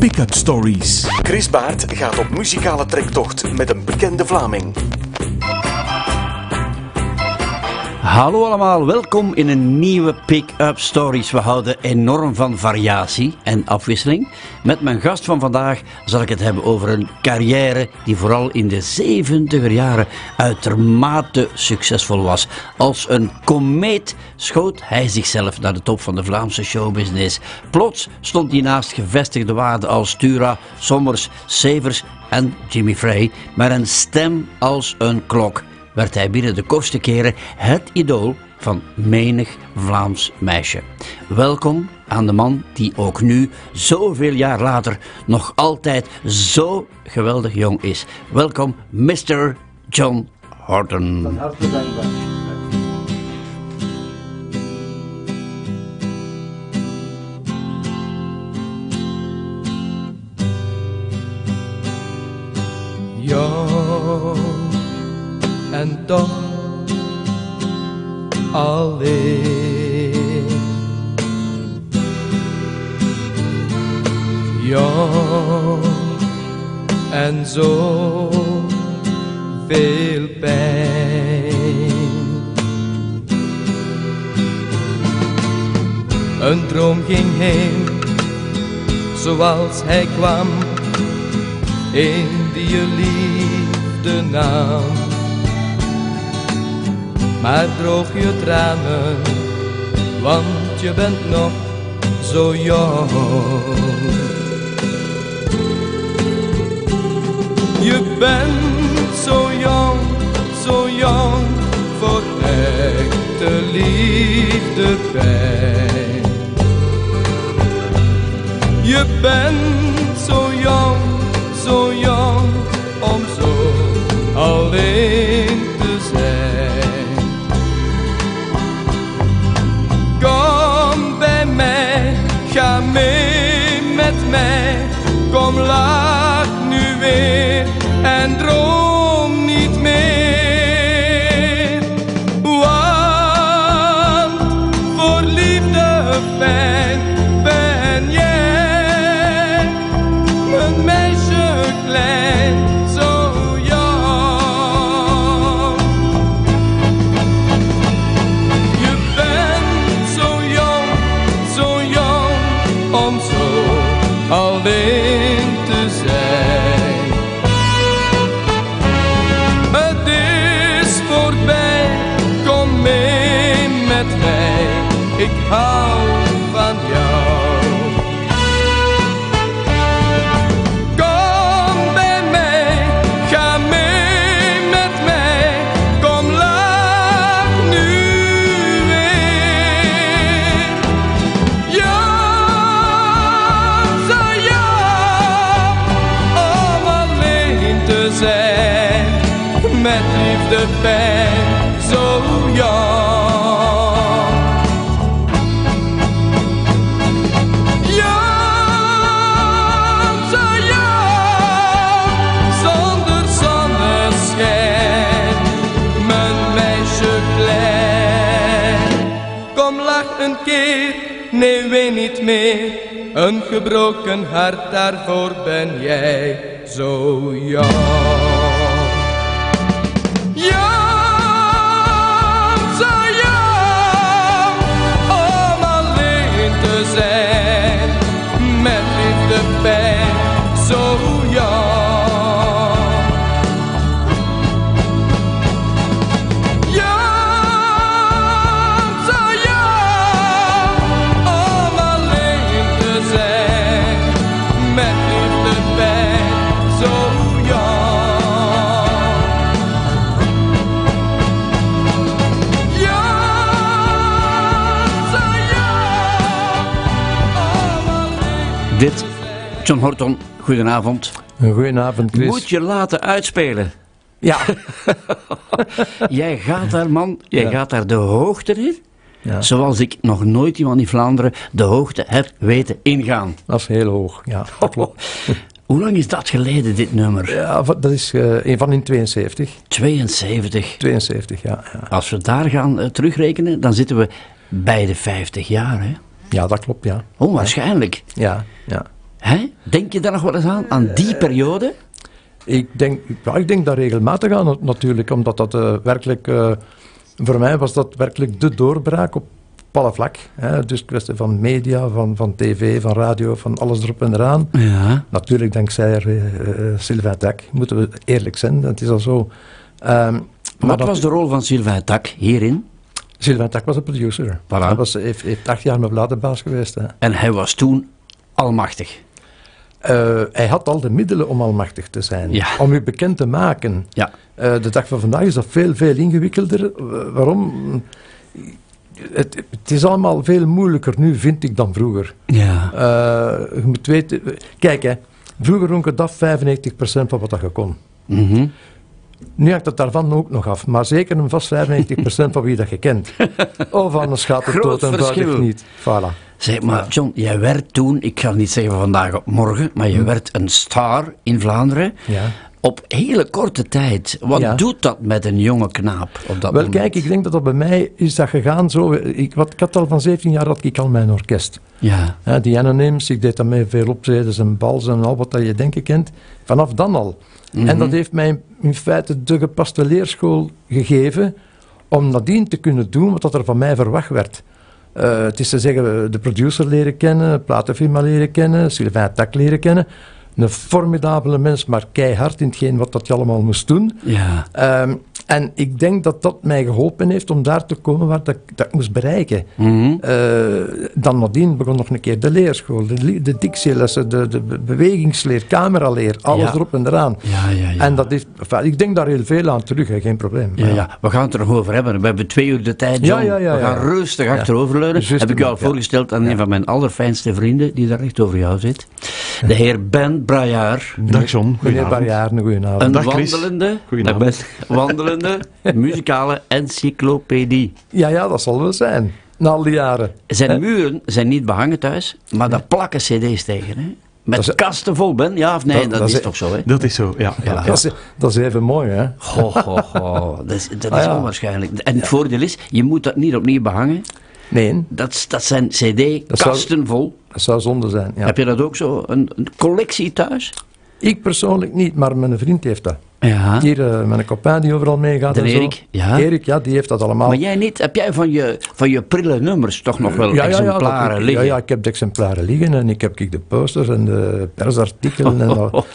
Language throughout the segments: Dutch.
Pick-up Stories. Chris Baert gaat op muzikale trektocht met een bekende Vlaming. Hallo allemaal, welkom in een nieuwe Pick-up Stories. We houden enorm van variatie en afwisseling. Met mijn gast van vandaag zal ik het hebben over een carrière die vooral in de 70er jaren uitermate succesvol was. Als een komeet schoot hij zichzelf naar de top van de Vlaamse showbusiness. Plots stond hij naast gevestigde waarden als Tura, Sommers, Severs en Jimmy Frey, maar een stem als een klok werd hij binnen de kortste keren het idool van menig Vlaams meisje. Welkom aan de man die ook nu, zoveel jaar later, nog altijd zo geweldig jong is. Welkom, Mr. John Horton. En toch alleen. Jong en zo veel pijn. Een droom ging heen, zoals hij kwam, in die liefde nam maar droog je tranen, want je bent nog zo jong. Je bent zo jong, zo jong, voor echte liefde pijn. Je bent zo jong, zo jong, om zo alleen kom laat nu weer en droom zijn met liefde pijn zo jong. Jong, zo jong, zonder zonneschijn, mijn meisje klein. Kom lach een keer, nee ween niet meer, een gebroken hart daarvoor ben jij zo jong. John Horton, goedenavond. Goedenavond, Chris. Moet je laten uitspelen. Ja. Jij gaat daar, man, jij Ja. gaat daar de hoogte in. ja, Zoals ik nog nooit iemand in Vlaanderen de hoogte heb weten ingaan. dat is heel hoog. Ja, dat klopt. Hoe lang is dat geleden, dit nummer? Ja, dat is eh, een van in 72. 72. 72, ja. Ja, Als we daar gaan eh, terugrekenen, dan zitten we bij de 50 jaar. Hè? ja dat klopt, ja. Onwaarschijnlijk. Ja, ja. Hè? Denk je daar nog wel eens aan, aan die periode? Ik denk, ja, ik denk dat regelmatig aan natuurlijk, omdat dat uh, werkelijk, uh, voor mij was dat werkelijk de doorbraak op alle vlak. Hè. Dus kwestie van media, van, van tv, van radio, van alles erop en eraan. Ja. Natuurlijk dankzij uh, Sylvain Tac, moeten we eerlijk zijn, dat is al zo. Um, Wat dat, was de rol van Sylvain Tac hierin? Sylvain Tac was de producer. Voilà. Hij was, heeft, heeft acht jaar mijn bladenbaas geweest. Hè. En hij was toen almachtig. Uh, hij had al de middelen om almachtig te zijn. Ja. Om u bekend te maken. Ja. Uh, de dag van vandaag is dat veel, veel ingewikkelder. Uh, waarom? Het, het, is allemaal veel moeilijker nu, vind ik, dan vroeger. Ja. je moet weten... Kijk, hè, vroeger rond het af 95% van wat dat je kon. Mm -hmm. Nu hangt het daarvan ook nog af, maar zeker een vast 95% van wie dat je kent. Of anders gaat het dood eenvoudig niet. Voilà. Zeg maar, John, jij werd toen, ik ga niet zeggen van vandaag op morgen, maar je Hm. werd een star in Vlaanderen. Ja. Op hele korte tijd. Wat Ja. doet dat met een jonge knaap op dat Wel, moment? kijk, ik denk dat dat bij mij is dat gegaan zo. Ik, wat, ik had al van 17 jaar had ik al mijn orkest. Ja. Hè, die Anonyms, ik deed daarmee veel optredens en bals en al wat dat je denken kent. Vanaf dan al. Mhm. En dat heeft mij in feite de gepaste leerschool gegeven om nadien te kunnen doen wat dat er van mij verwacht werd. Uh, het is te zeggen, de producer leren kennen, platenfirma leren kennen, Sylvain Tak leren kennen. Een formidabele mens, maar keihard in hetgeen wat dat je allemaal moest doen. Ja. Um, en ik denk dat dat mij geholpen heeft om daar te komen waar dat, dat ik moest bereiken. Mhm. Uh, dan nadien begon nog een keer de leerschool, de, de dictielessen, de, de bewegingsleer, cameraleer, alles Ja. erop en eraan. Ja, ja, ja. En dat is, enfin, ik denk daar heel veel aan terug, hè, geen probleem. Ja, ja, we gaan het er nog over hebben. We hebben twee uur de tijd, John. Ja, we gaan rustig achteroverleunen. Heb ik jou al voorgesteld aan een van mijn allerfijnste vrienden, die daar echt over jou zit. De heer Ben Braillard. Dag John, Meneer een goedenavond. Een Dag, wandelende, Goedenavond. dag Ben. wandelende muzikale encyclopedie. Ja, ja, dat zal wel zijn. Na al die jaren. Zijn Hè? muren zijn niet behangen thuis, maar daar plakken cd's tegen. Hè? Met Dat is- kasten vol, Ben? Ja of nee? Dat- Dat, dat is, is- toch zo, hè? Dat is zo, ja. Dat, is, dat is even mooi, hè? Ho, ho, ho. Dat is, dat is Ah, ja. onwaarschijnlijk. En het voordeel is, je moet dat niet opnieuw behangen. Nee, Dat, dat zijn cd-kasten vol. dat zou zonde zijn. Ja. Heb je dat ook zo? Een, een collectie thuis? Ik persoonlijk niet, maar mijn vriend heeft dat. Ja. Hier, eh, mijn copain die overal meegaat en zo. Erik, ja. Erik, ja, die heeft dat allemaal. Maar jij niet? Heb jij van je, van je prille nummers toch nog wel ja, ja, ja, exemplaren liggen? Ja, ja, ik heb de exemplaren liggen en ik heb ik de posters en de persartikelen. En dat.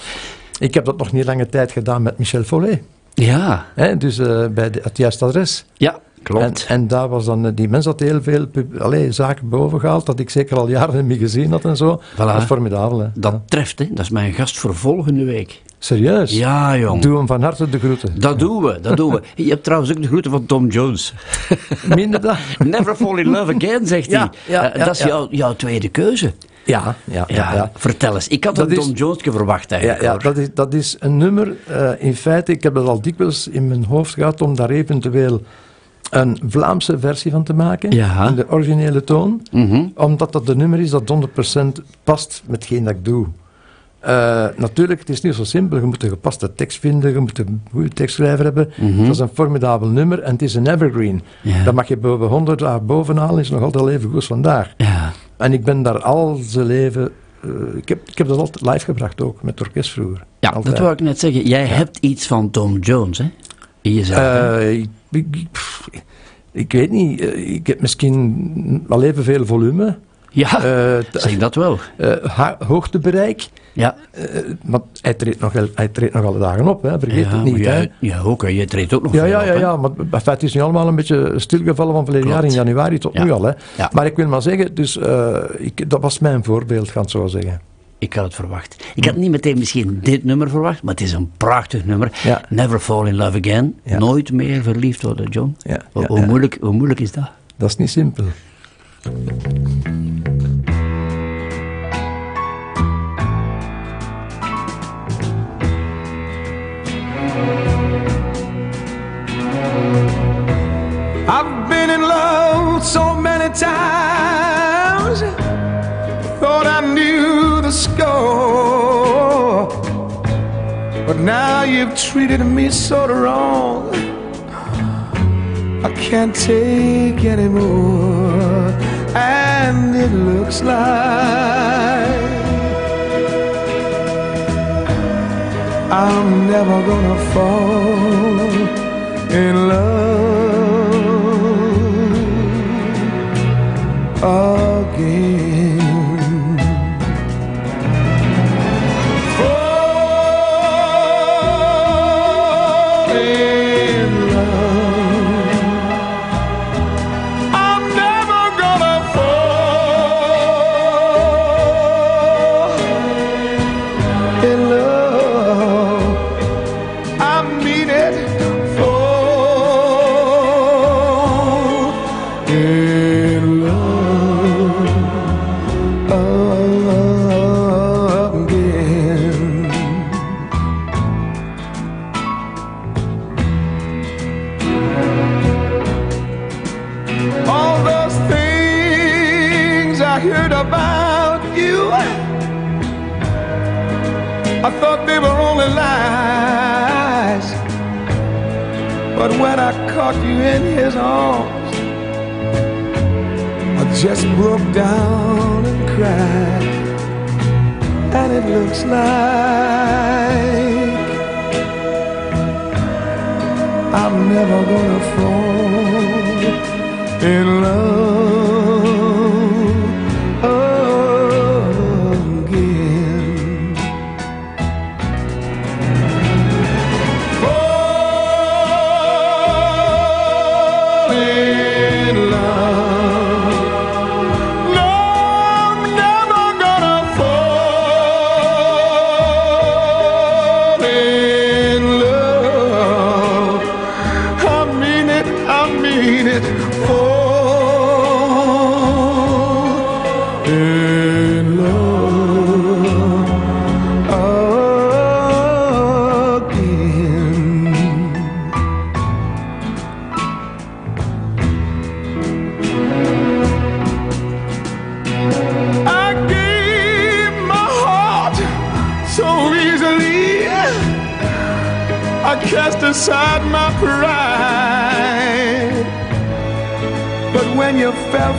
Ik heb dat nog niet lange tijd gedaan met Michel Follet. Ja, dus eh, bij de, het juiste adres. ja, klopt. En, en daar was dan, eh, die mens had heel veel allee, zaken boven gehaald, dat ik zeker al jaren niet gezien had en zo. Dat is formidabel, hè. dat Ja. treft, hè? Dat is mijn gast voor volgende week. Serieus? Ja, jong. Doe hem van harte de groeten. Dat doen we, dat doen we. Je hebt trouwens ook de groeten van Tom Jones. Minder dan? Never fall in love again, zegt Ja, hij. ja, Eh, ja, dat is. Jouw, jouw tweede keuze. Ja, ja, Ja, vertel eens. Ik had Dat een Tom Jonesje verwacht eigenlijk. ja dat, is, dat is een nummer. eh, in feite, ik heb het al dikwijls in mijn hoofd gehad om daar eventueel een Vlaamse versie van te maken. Ja. In de originele toon. Mhm. Omdat dat de nummer is dat 100% past met hetgeen dat ik doe. Eh, natuurlijk, het is niet zo simpel. Je moet een gepaste tekst vinden, je moet een goede tekstschrijver hebben. Dat is een formidabel nummer en het is een evergreen. Ja. Dat mag je boven 100 jaar bovenhalen, is nog altijd even goed als vandaag. Ja. En ik ben daar al zijn leven... eh, ik, heb, ik heb dat altijd live gebracht ook, met het orkest vroeger. Ja, Altijd. dat wou ik net zeggen. Jij hebt iets van Tom Jones, hè? In jezelf. Eh, ik, ik, ik- pff, ik weet niet, eh, ik heb misschien wel evenveel volume, ja, eh, t- zeg dat wel. eh, hoogtebereik, Ja, eh, want hij treedt, nog, hij treedt nog alle dagen op, hè, vergeet ja, het niet. maar hè. jij, ja, ook. hè. Je treedt ook nog Ja, veel ja, op, ja, ja, maar enfin, het is nu allemaal een beetje stilgevallen van verleden jaar in januari tot Ja. nu al. Hè. Ja. Maar ik wil maar zeggen, dus, eh, ik, dat was mijn voorbeeld, ga ik zo zeggen. Ik had het verwacht. Ik had niet meteen misschien dit nummer verwacht, maar het is een prachtig nummer. Ja. Never Fall in Love Again. Ja. Nooit meer verliefd worden, John. Ja, Hoe, ja, hoe ja. Moeilijk, hoe moeilijk is dat? Dat is niet simpel. I've been in love so many times, thought I knew score. But now you've treated me so wrong, I can't take anymore. And it looks like I'm never gonna fall in love again. Arms, I just broke down and cried. And it looks like I'm never gonna fall in love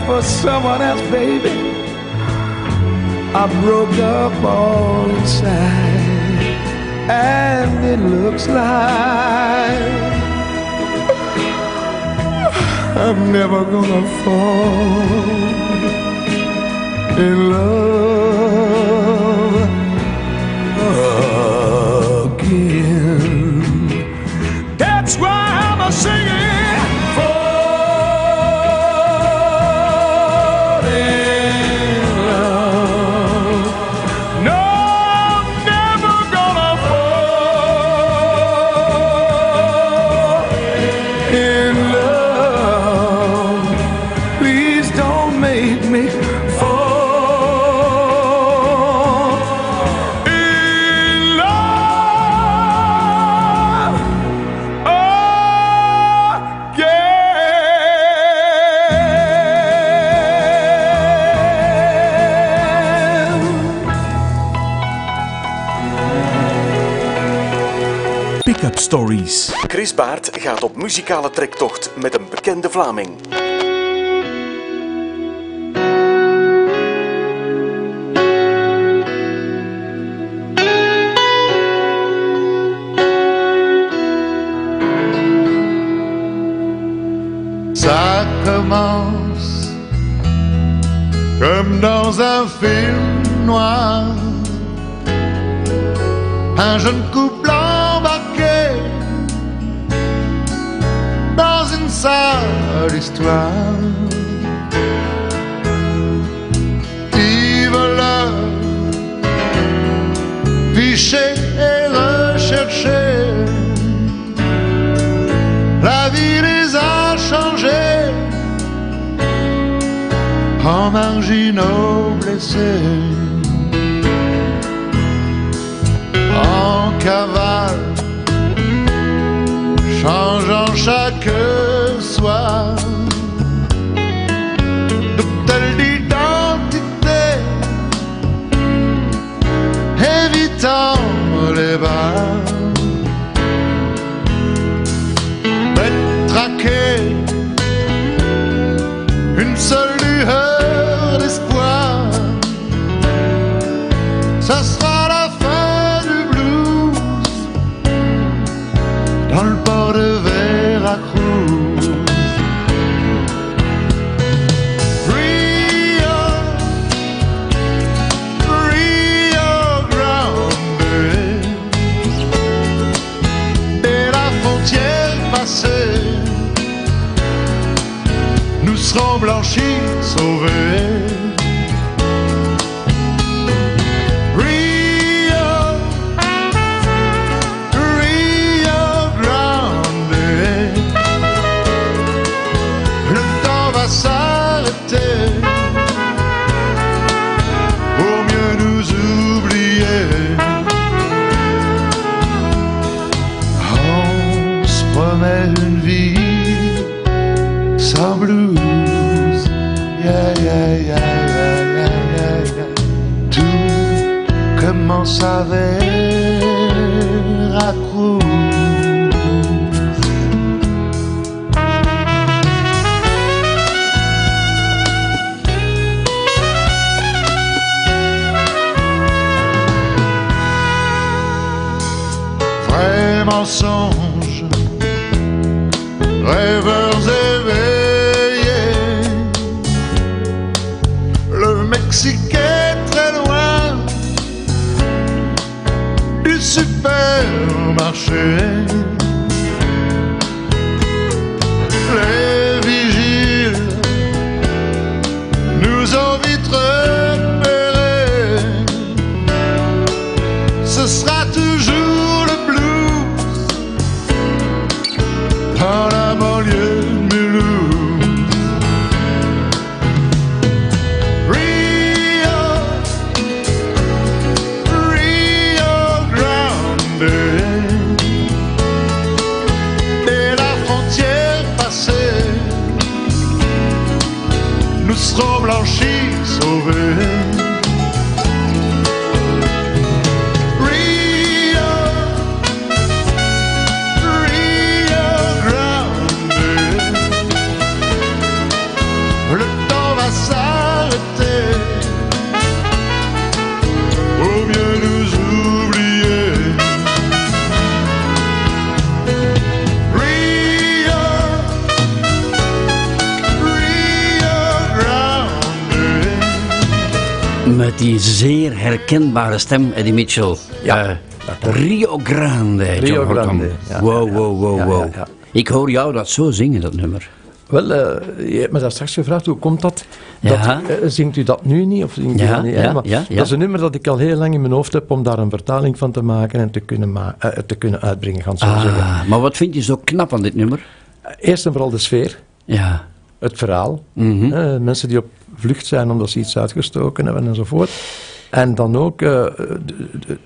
for someone else, baby, I broke up all inside. And it looks like I'm never gonna fall in love Pick-up Stories. Chris Baert gaat op muzikale trektocht met een bekende Vlaming. Ça commence comme dans un film noir. Un jeune couple dans une sale histoire. Ils veulent ficher et rechercher. La vie les a changés en marginaux blessés. En cavale, changeant chaque soir de telle identité, évitant les bars. Herkenbare stem, Eddie Mitchell. Ja, Eh. Rio Grande. Rio John. Grande, ja, wow, wow, wow, wow. Ik hoor jou dat zo zingen, dat nummer. Wel, eh, je hebt me daar straks gevraagd, hoe komt dat? dat Ja. eh, zingt u dat nu niet? Of zingt u Ja, dat niet? ja? Maar. Dat is een nummer dat ik al heel lang in mijn hoofd heb om daar een vertaling van te maken en te kunnen, ma- te kunnen uitbrengen, gaan zo zeggen. Ah, maar wat vind je zo knap aan dit nummer? Eerst en vooral de sfeer, Ja. het verhaal. Mhm. Mensen die op vlucht zijn omdat ze iets uitgestoken hebben enzovoort. En dan ook eh, de, de,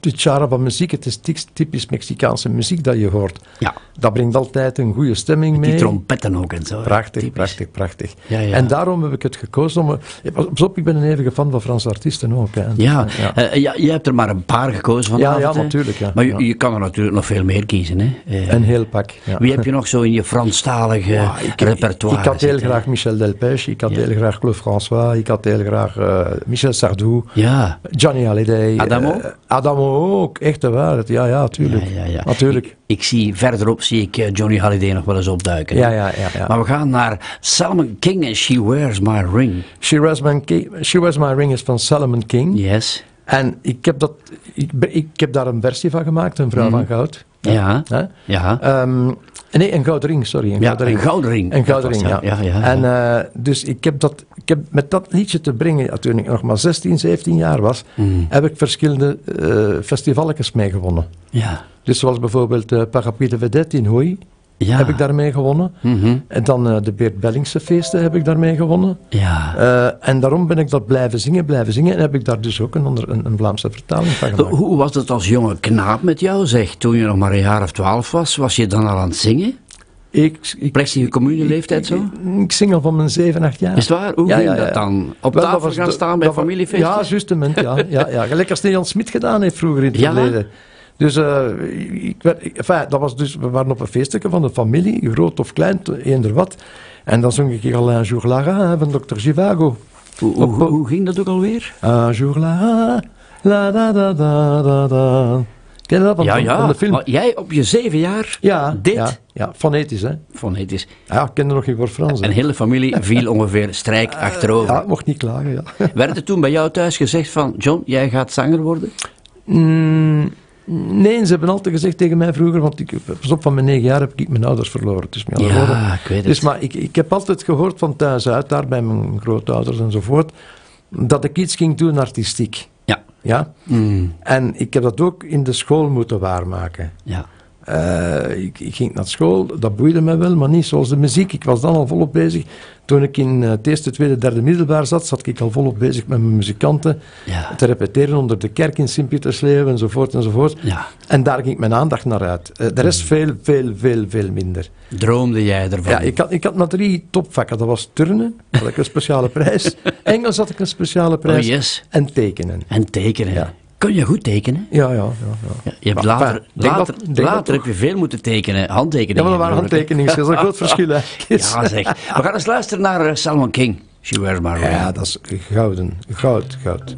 de charme van muziek. Het is typisch- Mexicaanse muziek dat je hoort. Ja. Dat brengt altijd een goede stemming mee. Die trompetten ook en zo. Prachtig, Typisch. prachtig, prachtig. Ja, ja. En daarom heb ik het gekozen om... eh, Pas op, ik ben een eeuwige fan van Franse artiesten ook. Hè. Ja, ja. eh, ja, je hebt er maar een paar gekozen vanavond. Ja, ja, natuurlijk, ja. Maar je, kan er natuurlijk nog veel meer kiezen. Hè? Eh, Een heel pak. Wie heb je nog zo in je Franstalige ik, repertoire ik had heel zitten? graag Michel Delpech, ik had heel graag Claude François, ik had heel graag eh, Michel Sardou, Ja, Johnny Hallyday. Adamo? eh, Adamo ook, echt de waarheid. Ja, ja, tuurlijk. ja, ja, ja. Natuurlijk. Ik, ik zie verderop zie ik eh, Johnny Halliday nog wel eens opduiken. Ja, ja, ja. Maar we gaan naar Salmon King en She Wears My Ring. She, Wears My Ki- She Wears My Ring is van Solomon King. Yes. En ik heb, dat, ik, ik heb daar een versie van gemaakt, een vrouw van goud. Ja. Ja. Ehm, nee, een gouden ring, sorry. Een Ja, gouden een ring. gouden ring. Een gouden ring, ja. Ja, ja, En eh, dus ik heb, dat, ik heb met dat liedje te brengen, toen ik nog maar 16, 17 jaar was, Mm. heb ik verschillende eh festivalletjes mee gewonnen. Ja. Dus zoals bijvoorbeeld de Parapluie de Vedette in Hoei, Ja. heb ik daarmee gewonnen. Mhm. En dan eh, de Beert Bellingse feesten heb ik daarmee gewonnen. Ja. Eh, en daarom ben ik dat blijven zingen, blijven zingen. En heb ik daar dus ook een, onder, een, een Vlaamse vertaling van gemaakt. Hoe was het als jonge knaap met jou, zeg? Toen je nog maar een jaar of twaalf was, was je dan al aan het zingen? Ik, ik, Plechtige communieleeftijd zo? Ik, ik zing al van mijn 7, 8 jaar. Is het waar? Hoe Ja, ging ja, ja. dat dan? Op Wel, tafel was gaan de- staan bij familiefeesten? Ja, justement. Ja, ja, ja. Gelijk als Jan Smit gedaan heeft vroeger in het verleden. Dus eh, ik werd, enfin, dat was dus, we waren op een feestje van de familie, groot of klein, eender wat. En dan zong ik al un jour hè, van Dr. Givago. Hoe, hoe, hoe ging dat ook alweer? Un jour Lara, la da da da da da. Ken je dat van, ja, ja. van de film? Maar jij op je zeven jaar, Ja, dit? Ja, ja, fonetisch, hè. fonetisch. Ja, ik kende nog geen woord Frans. hè. Een hele familie viel ongeveer strijk achterover. Eh, Ja, ik mocht niet klagen, ja. Werd er toen bij jou thuis gezegd van, John, jij gaat zanger worden? Mm, nee, ze hebben altijd gezegd tegen mij vroeger, want ik, pas op, van mijn negen jaar heb ik mijn ouders verloren. Dus, mijn Ja, verloren. ik weet het. dus maar ik, ik heb altijd gehoord van thuis uit, daar bij mijn grootouders enzovoort, dat ik iets ging doen artistiek. Ja. Ja? Mm, En ik heb dat ook in de school moeten waarmaken. ja. Eh, ik, ik ging naar school, dat boeide me wel, maar niet zoals de muziek. Ik was dan al volop bezig. Toen ik in eh, het eerste, tweede, derde middelbaar zat, zat ik al volop bezig met mijn muzikanten Ja. te repeteren onder de kerk in Sint-Pietersleeuwen enzovoort enzovoort. Ja. En daar ging mijn aandacht naar uit. Eh, de rest veel, veel, veel, veel minder. Droomde jij ervan? Ja, ik had, ik had maar drie topvakken. Dat was turnen, had ik een speciale prijs. Engels had ik een speciale prijs. Oh, yes. En tekenen. En tekenen. Ja kun je goed tekenen. Ja, ja. ja, ja. Je hebt later, later, later heb je veel moeten tekenen, handtekeningen. Ja, maar waren handtekeningen, dat is een groot verschil. Ja, zeg. We gaan eens luisteren naar eh, Salman King. She wears my ring. Ja, dat is gouden. Goud, goud.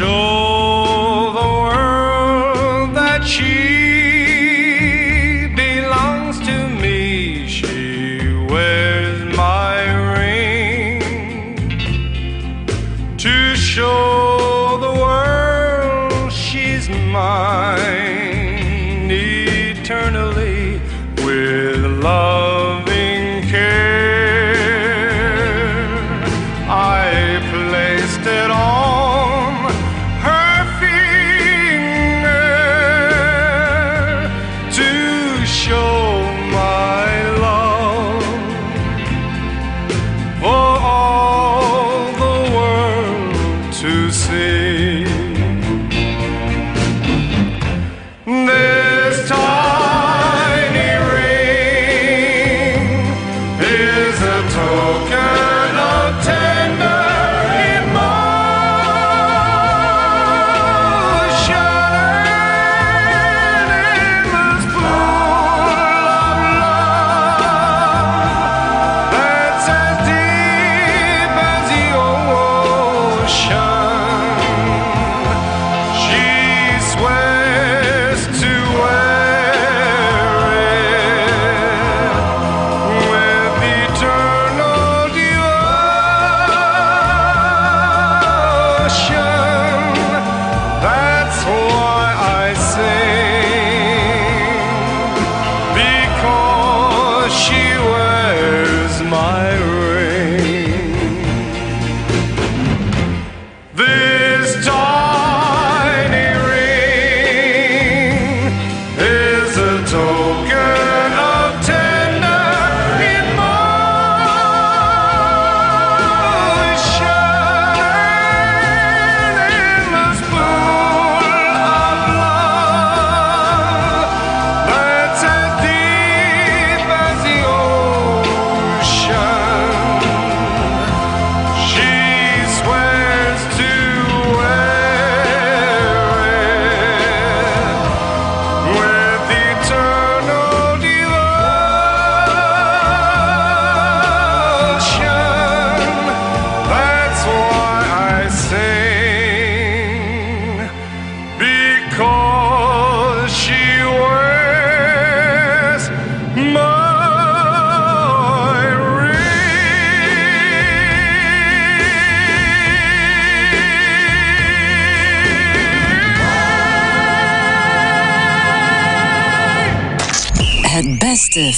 show.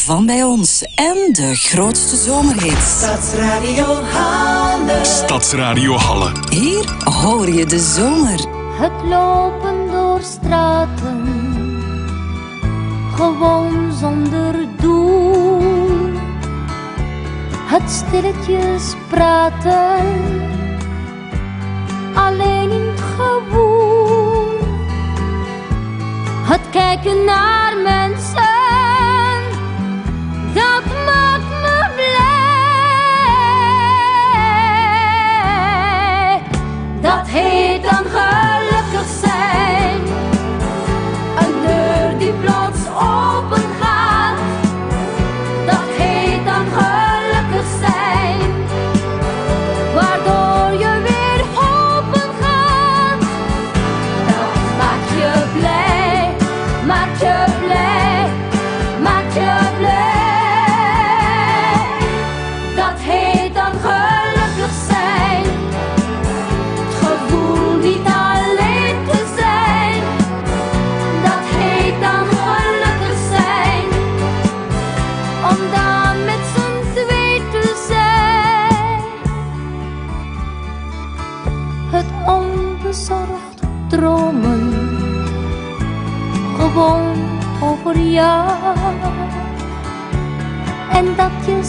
van bij ons en de grootste zomerhits. Stadsradio Halle. Stadsradio Halle. Hier hoor je de zomer. Het lopen door straten, gewoon zonder doel. Het stilletjes praten, alleen in het gewoel. Het kijken naar mensen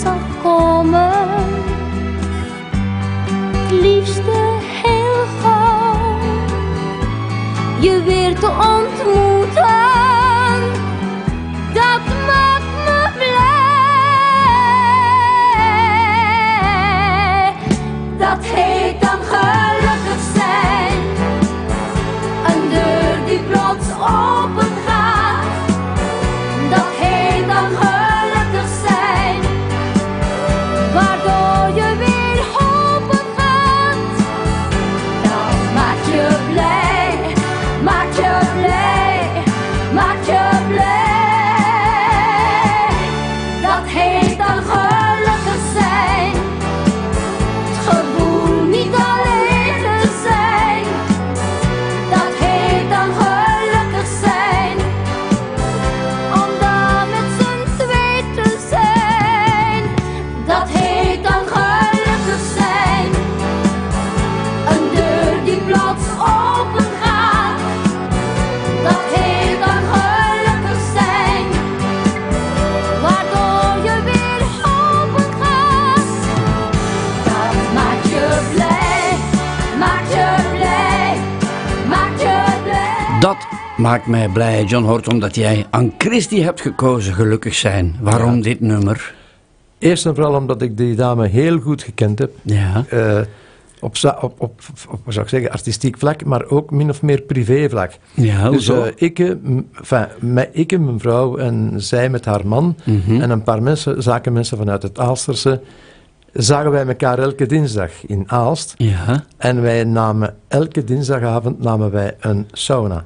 สังคม Maakt mij blij, John Horton, dat jij aan Christie hebt gekozen, gelukkig zijn. Waarom dit nummer? Eerst en vooral omdat ik die dame heel goed gekend heb. Ja. Eh, op, op, op, zou ik zeggen, artistiek vlak, maar ook min of meer privé vlak. Ja, dus eh, ik, enfin, ik, mijn vrouw en zij met haar man Mhm. en een paar mensen, zakenmensen vanuit het Aalsterse, zagen wij elkaar elke dinsdag in Aalst. Ja. En wij namen elke dinsdagavond namen wij een sauna.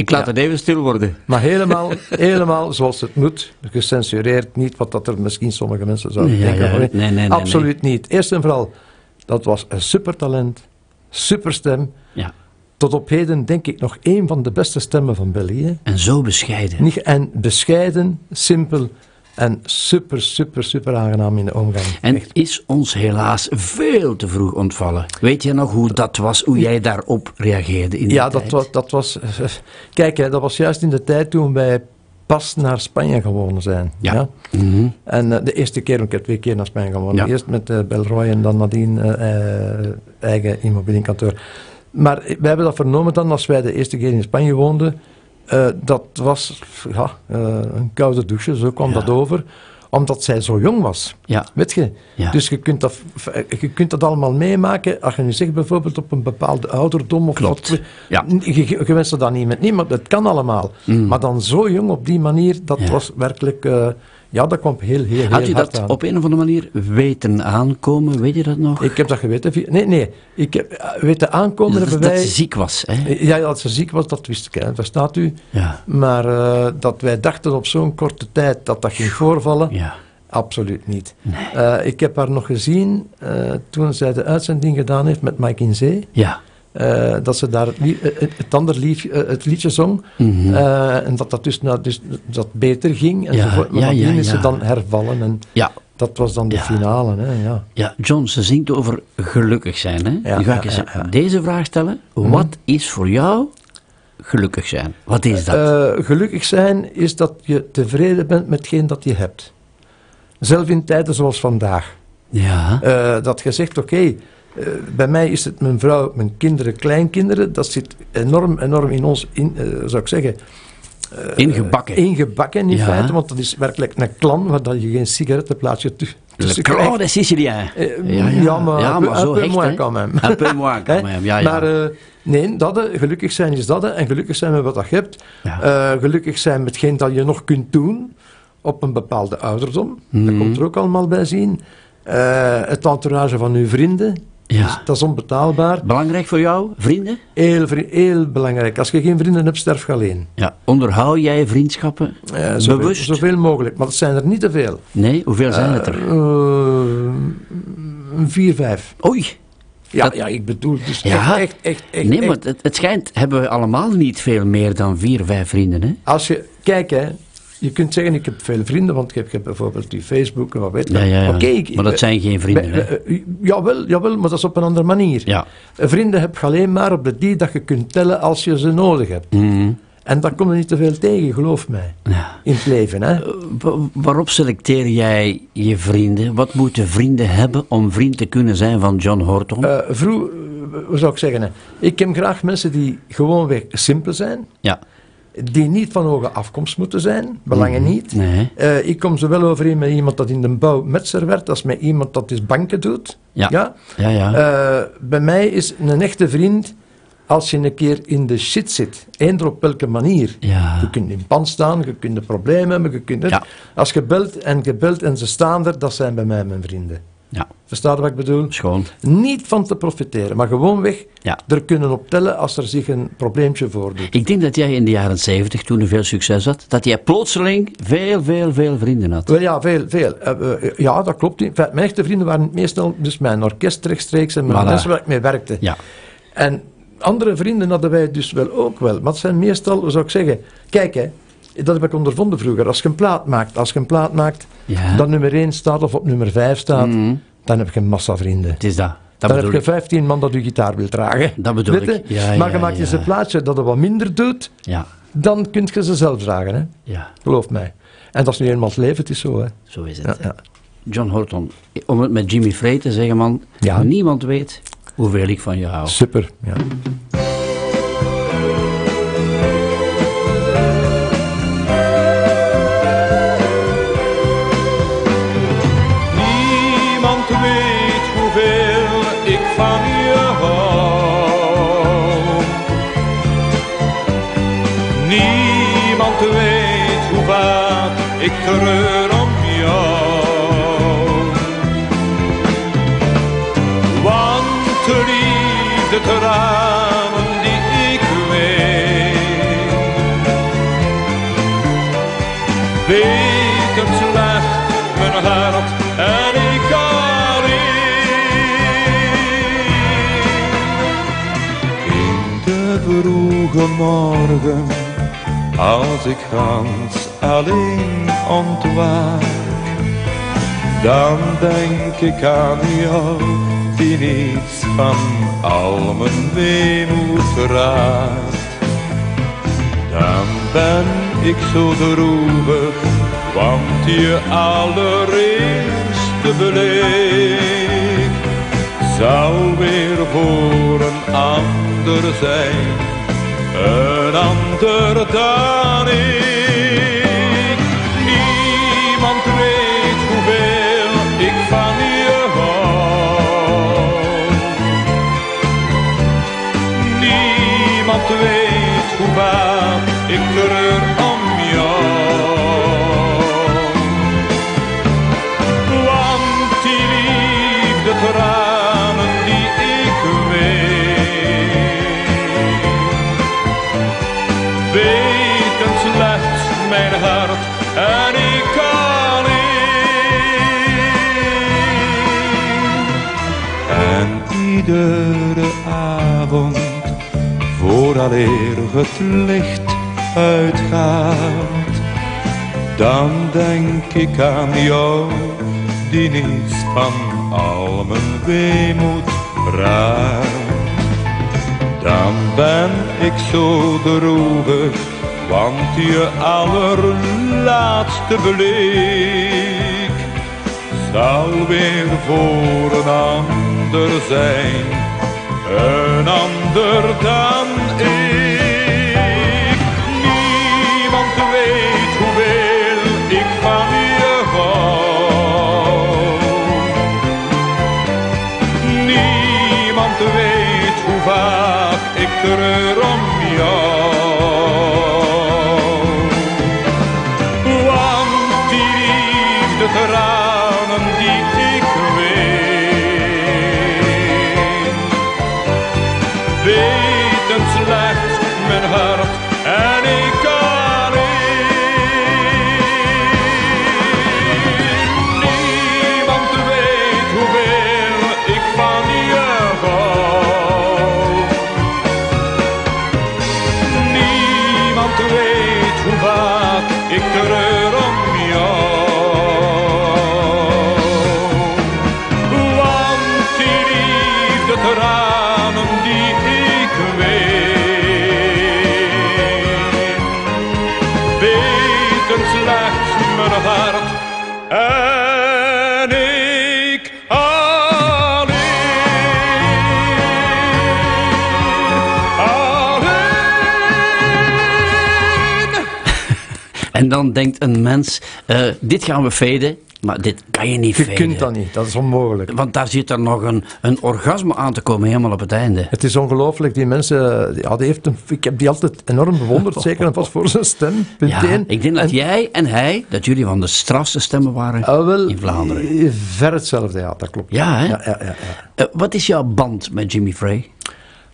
Ik laat het even stil worden. Maar helemaal, helemaal zoals het moet. Gecensureerd niet, wat dat er misschien sommige mensen zouden denken. nee, nee, nee, Absoluut niet. Eerst en vooral, dat was een supertalent, superstem. Ja. Tot op heden denk ik nog één van de beste stemmen van België. En zo bescheiden. Niet, en bescheiden, simpel en super, super, super aangenaam in de omgang. En Echt. is ons helaas veel te vroeg ontvallen. Weet je nog hoe dat was, hoe jij daarop reageerde in die Ja, dat was... Dat was eh, kijk, hè, dat was juist in de tijd toen wij pas naar Spanje gewonnen zijn. Ja. Mhm. En eh, de eerste keer, ik heb twee keer naar Spanje gewonnen. Ja. Eerst met eh Belroy en dan nadien eh, eh, eigen immobilienkantoor. Maar eh, wij hebben dat vernomen dan, als wij de eerste keer in Spanje woonden. Eh, dat was ja, eh, een koude douche, zo kwam Ja. dat over. Omdat zij zo jong was. Ja. Weet je? Ja. Dus je kunt, dat, je kunt dat allemaal meemaken. Als je nu zegt bijvoorbeeld op een bepaalde ouderdom. Of Klopt. wat, Ja. je, je, wenst dat niet met niemand, dat kan allemaal. Maar dan zo jong op die manier, dat Mm. Was werkelijk. eh, ja, dat kwam heel, heel, heel Had je hard dat aan. op een of andere manier weten aankomen? Weet je dat nog? Ik heb dat geweten. via- Nee, nee. Ik heb eh, weten aankomen dat, hebben dat wij. ze ziek was, hè? Ja, ja, dat ze ziek was, dat wist ik. Hè. Verstaat u? Ja. Maar eh, dat wij dachten op zo'n korte tijd dat dat ging voorvallen. Ja. Absoluut niet. Eh, ik heb haar nog gezien eh, toen zij de uitzending gedaan heeft met Mike in Zee. Ja. Eh, dat ze daar het, eh, het, andere lief, eh, het liedje zong. Mhm. En dat dat dus, nou, dus dat beter ging. Ja, enzovoort. maar ja, ja, is ze dan hervallen. En Ja. dat was dan de finale. Hè, ja. Ja, John, ze zingt over gelukkig zijn. Hè? Nu ga ik eens deze vraag stellen. Wat is voor jou gelukkig zijn? Wat is dat? Gelukkig zijn is dat je tevreden bent met hetgeen dat je hebt. Zelf in tijden zoals vandaag. ja. Dat je zegt, oké, eh, bij mij is het mijn vrouw, mijn kinderen, kleinkinderen. Dat zit enorm, enorm in ons, in, eh, zou ik zeggen, Ingebakken. ingebakken in Ja. feite. Want dat is werkelijk een klan waar dat je geen Le tussen krijgt. de Sicilien. Eh, ja, maar, ja, maar zo hecht, hè? quand même. Un peu moins quand même, ja, ja. Maar eh, nee, dat, gelukkig zijn is dat. En gelukkig zijn met wat dat je hebt. Ja. Eh, gelukkig zijn met hetgeen dat je nog kunt doen op een bepaalde ouderdom. Mhm. Dat komt er ook allemaal bij zien. Eh, het entourage van uw vrienden. Ja. Dus dat is onbetaalbaar. Belangrijk voor jou, vrienden? Heel, heel belangrijk. Als je geen vrienden hebt, sterf je alleen. Ja. Onderhoud jij vriendschappen Eh, zoveel, bewust? zoveel mogelijk. Maar dat zijn er niet te veel. Nee, hoeveel zijn het er? Eh, vier, vijf. Oei. Ja, Dat- ja, ik bedoel dus Ja. echt, echt, echt, echt, Nee, echt. maar het, het schijnt, hebben we allemaal niet veel meer dan vier, vijf vrienden, hè? Als je, kijk hè, je kunt zeggen ik heb veel vrienden, want ik heb, ik heb bijvoorbeeld die Facebook en wat weet je. Ja, ja, ja. Oké, ik- maar dat zijn geen vrienden, hè? eh, eh, jawel, jawel, maar dat is op een andere manier. Ja. Eh, Vrienden heb je alleen maar op de die dat je kunt tellen als je ze nodig hebt. Mhm. En daar kom je niet te veel tegen, geloof mij. Ja. In het leven, hè. Wa- Waarop selecteer jij je vrienden? Wat moeten vrienden hebben om vriend te kunnen zijn van John Horton? Eh vroeg, eh, hoe zou ik zeggen, hè? ik heb graag mensen die gewoonweg simpel zijn, ja. Die niet van hoge afkomst moeten zijn, belangen niet. Nee. Eh, ik kom zowel overeen met iemand dat in de bouw metser werd, als met iemand dat dus banken doet. Ja. Ja? Ja, ja. Eh, bij mij is een echte vriend als je een keer in de shit zit. Eender op welke manier. Ja. Je kunt in pand staan, je kunt een probleem hebben, je kunt het. Als je belt en je belt en ze staan er, dat zijn bij mij mijn vrienden. Ja. Verstaat je wat ik bedoel? Schoon. Niet van te profiteren, maar gewoonweg Ja. er kunnen op tellen als er zich een probleempje voordoet. Ik denk dat jij in de jaren 70, toen er veel succes had, dat jij plotseling veel, veel, veel vrienden had. Wel ja, veel, veel. Eh, eh, ja, dat klopt. Mijn echte vrienden waren meestal dus mijn orkest rechtstreeks en mijn Voilà. mensen waar ik mee werkte. Ja. En andere vrienden hadden wij dus wel ook wel. Maar het zijn meestal, zou ik zeggen... Kijk, hè, dat heb ik ondervonden vroeger. Als je een plaat maakt, als je een plaat maakt Ja. dat nummer 1 staat of op nummer 5 staat, Mhm. dan heb je een massa vrienden. Het is dat. Dat dan heb je ik. 15 man dat je gitaar wil dragen. Dat bedoel Weet ik. Ja, maar je maakt ja. eens een plaatje dat het wat minder doet, Ja. dan kun je ze zelf dragen. Hè? ja, Geloof mij. En dat is nu eenmaal het leven, het is zo. Hè? zo is het. John Horton, om het met Jimmy Frey te zeggen, man. Niemand weet hoeveel ik van je hou. Super. Ja. Morgen, als ik gans alleen ontwaak, dan denk ik aan jou, die niets van al mijn weemoed raakt. Dan ben ik zo droevig, want je allereerste blik zou weer voor een ander zijn, een ander dan ik. Iedere avond, vooraleer het licht uitgaat, dan denk ik aan jou, die niets van al mijn weemoed raakt. Dan ben ik zo droevig, want je allerlaatste blik zal weer voor een zijn, een ander dan ik. Niemand weet hoeveel ik van je hou. Niemand weet hoe vaak ik treur om jou. Want die liefde En dan denkt een mens, eh, dit gaan we faden, maar dit kan je niet Je faden. kunt dat niet, dat is onmogelijk. Want daar zit er nog een, een orgasme aan te komen, helemaal op het einde. Het is ongelooflijk, die mensen, ja, die heeft een, ik heb die altijd enorm bewonderd, zeker en vast voor zijn stem, Ja, ik denk dat En- jij en hij, dat jullie van de strafste stemmen waren Ah, wel, in Vlaanderen. eh, Ver hetzelfde, ja, dat klopt. Ja, hè? Ja, ja, ja, ja. Eh, wat is jouw band met Jimmy Frey?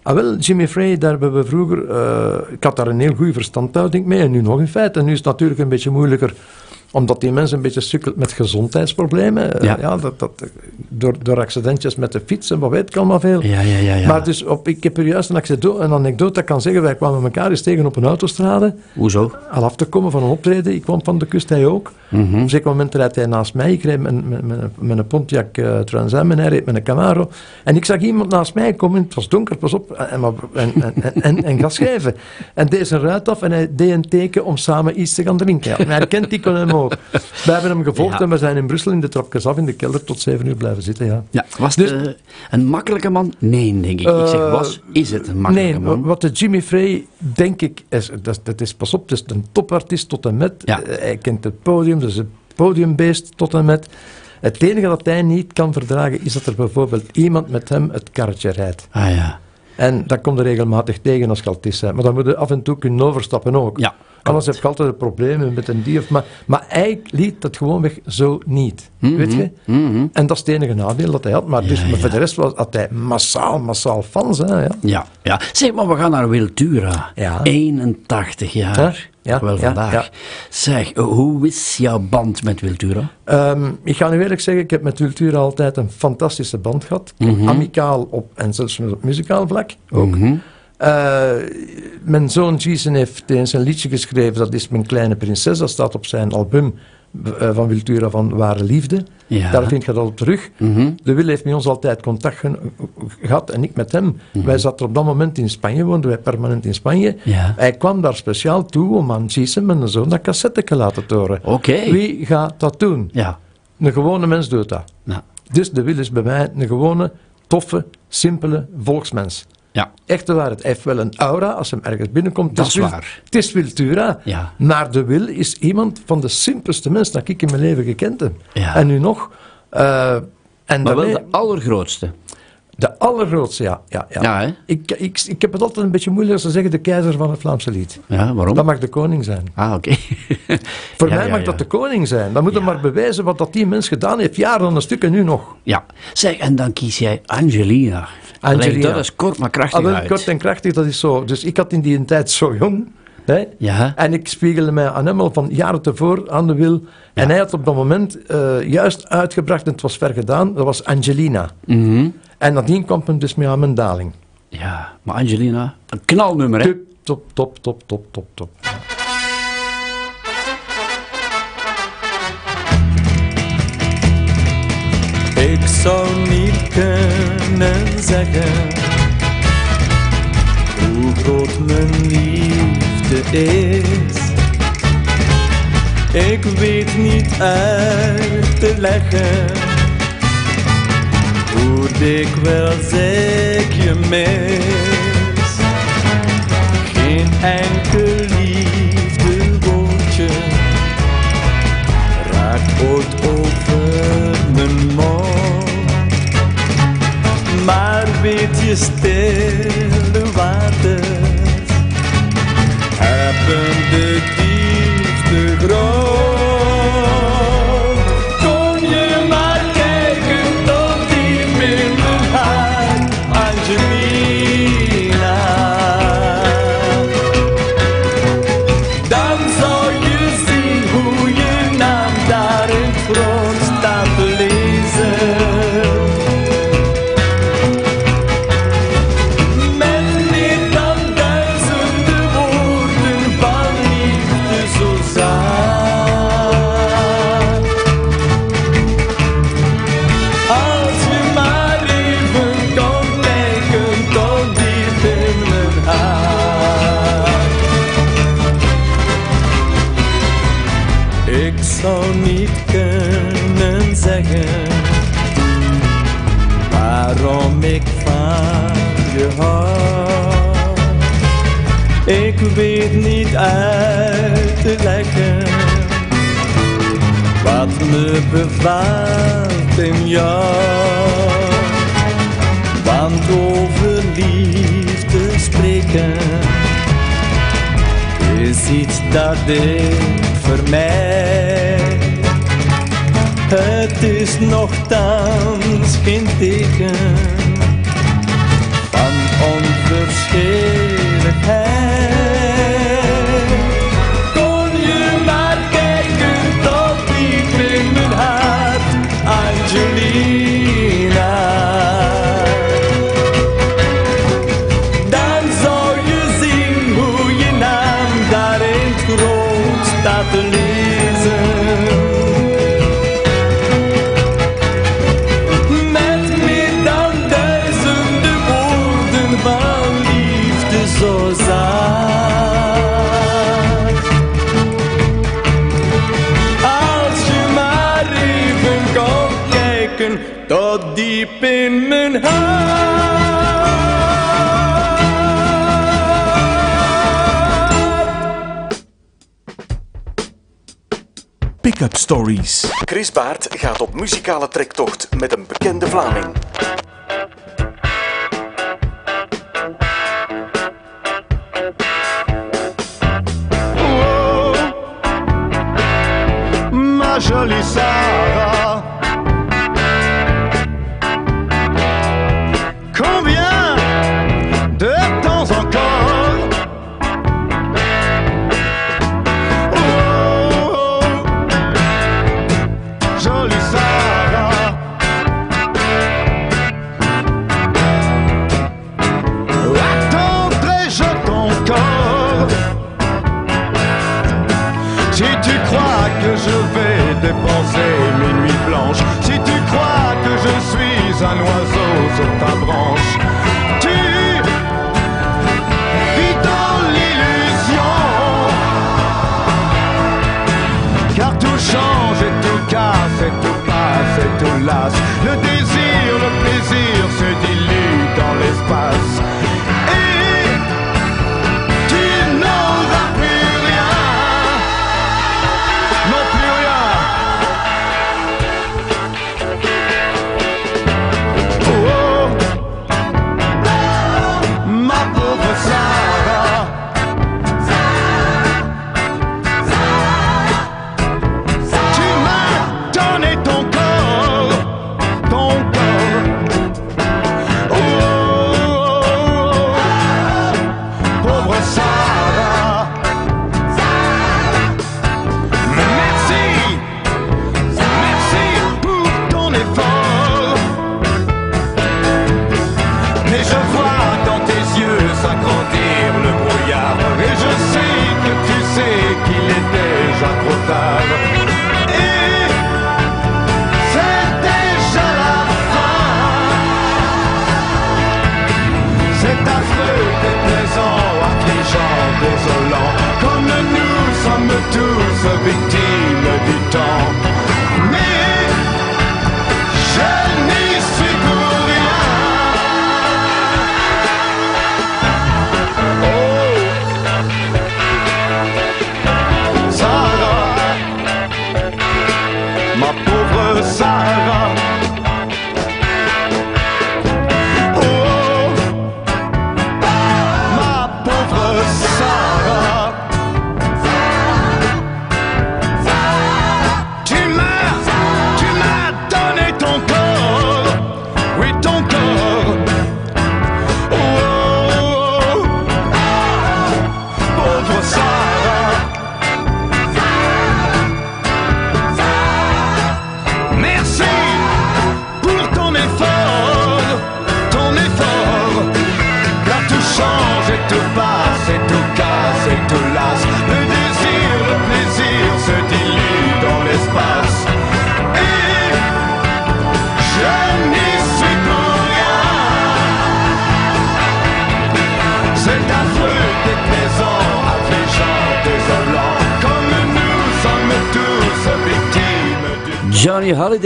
Ah, wel, Jimmy Frey, daar hebben we vroeger... eh, ik had daar een heel goede verstandhouding mee, en nu nog in feite. En nu is het natuurlijk een beetje moeilijker, omdat die mensen een beetje sukkelt met gezondheidsproblemen. Eh, Ja. ja dat, dat, door, door accidentjes met de fiets en wat weet ik allemaal veel. Ja, ja, ja. ja. Maar dus op, ik heb er juist een anekdote, een anekdote dat ik kan zeggen. Wij kwamen elkaar eens tegen op een autostrade. Hoezo? Al af te komen van een optreden. Ik kwam van de kust, hij ook. Mhm. Op een zeker moment rijdt hij naast mij. Ik reed met, met, met, met een Pontiac uh, Trans Am en hij reed met een Camaro. En ik zag iemand naast mij komen. Het was donker, pas op. En, en, en, en, en, en ga schrijven. En deed zijn ruit af en hij deed een teken om samen iets te gaan drinken. Ja, maar hij kent die kon hem ook. Wij hebben hem gevolgd Ja. en we zijn in Brussel in de trapjes af in de kelder tot zeven uur blijven zitten. Ja. Ja, was Dus- het eh, een makkelijke man? Nee, denk ik. ik zeg Eh, was, is het een makkelijke Nee, man? wat de Jimmy Frey, denk ik, is, dat, dat is, pas op, het is een topartiest tot en met. Ja. Eh, Hij kent het podium, dus een podiumbeest tot en met. Het enige dat hij niet kan verdragen, is dat er bijvoorbeeld iemand met hem het karretje rijdt. Ah ja. En dat komt er regelmatig tegen als je al is. Maar dan moet je af en toe kunnen overstappen ook. Ja. Anders heb ik altijd problemen met een dier. Maar, maar hij liet dat gewoonweg zo niet. Weet je? En dat is het enige nadeel dat hij had. Maar, dus, maar voor de rest was, had hij massaal, massaal fans. Hè, ja. Ja, ja. Zeg maar, we gaan naar Wiltura. Ja. 81 jaar. Ja, ja, Wel vandaag. ja. Zeg, hoe is jouw band met Wiltura? Ehm, ik ga nu eerlijk zeggen, ik heb met Cultura altijd een fantastische band gehad. Amicaal op en zelfs op muzikaal vlak ook. Eh, mijn zoon Jason heeft eens een liedje geschreven, dat is Mijn Kleine Prinses. Dat staat op zijn album eh, van Wiltura van Ware Liefde. Ja. Daar vind je dat op terug. De Wil heeft met ons altijd contact gehad en ik met hem. Wij zaten op dat moment in Spanje, woonden wij permanent in Spanje. Ja. Hij kwam daar speciaal toe om aan Jason, mijn zoon, dat cassette te laten horen. Oké. Wie gaat dat doen? Ja. Een gewone mens doet dat. Nou, Dus de Wil is bij mij een gewone, toffe, simpele volksmens. Ja. Echte waarheid. Hij heeft wel een aura als hij ergens binnenkomt. Dat Het is waar. Het is Wiltura. Ja. Maar de Wil is iemand van de simpelste mensen dat ik in mijn leven gekend heb. Ja. En nu nog. eh, en Maar wel daarmee- de allergrootste. de allergrootste, ja. ja, ja. Ja, hè? Ik, ik, ik heb het altijd een beetje moeilijk als ze zeggen de keizer van het Vlaamse lied. Ja, waarom? Dat mag de koning zijn. Ah, oké. Voor Ja, mij ja, mag ja. dat de koning zijn. Dan moet hij maar bewijzen wat dat die mens gedaan heeft, jaren aan een stuk en nu nog. Ja. Zeg, en dan kies jij Angelina. Angelina. Dat is kort maar krachtig Ah, wel, kort en krachtig, dat is zo. Dus ik had in die tijd zo jong. Hè? Ja. En ik spiegelde mij aan hem al van jaren tevoren aan de wil. En hij had op dat moment eh, juist uitgebracht, en het was ver gedaan, dat was Angelina. Mhm. En nadien kwam hem dus mee aan mijn daling. Ja, maar Angelina, een knalnummer, hè? Top, top, top, top, top, top, top. Ik zou niet kunnen zeggen hoe groot mijn liefde is. Ik weet niet uit te leggen hoe dikwijls ik je mis. Geen enkel Maar weet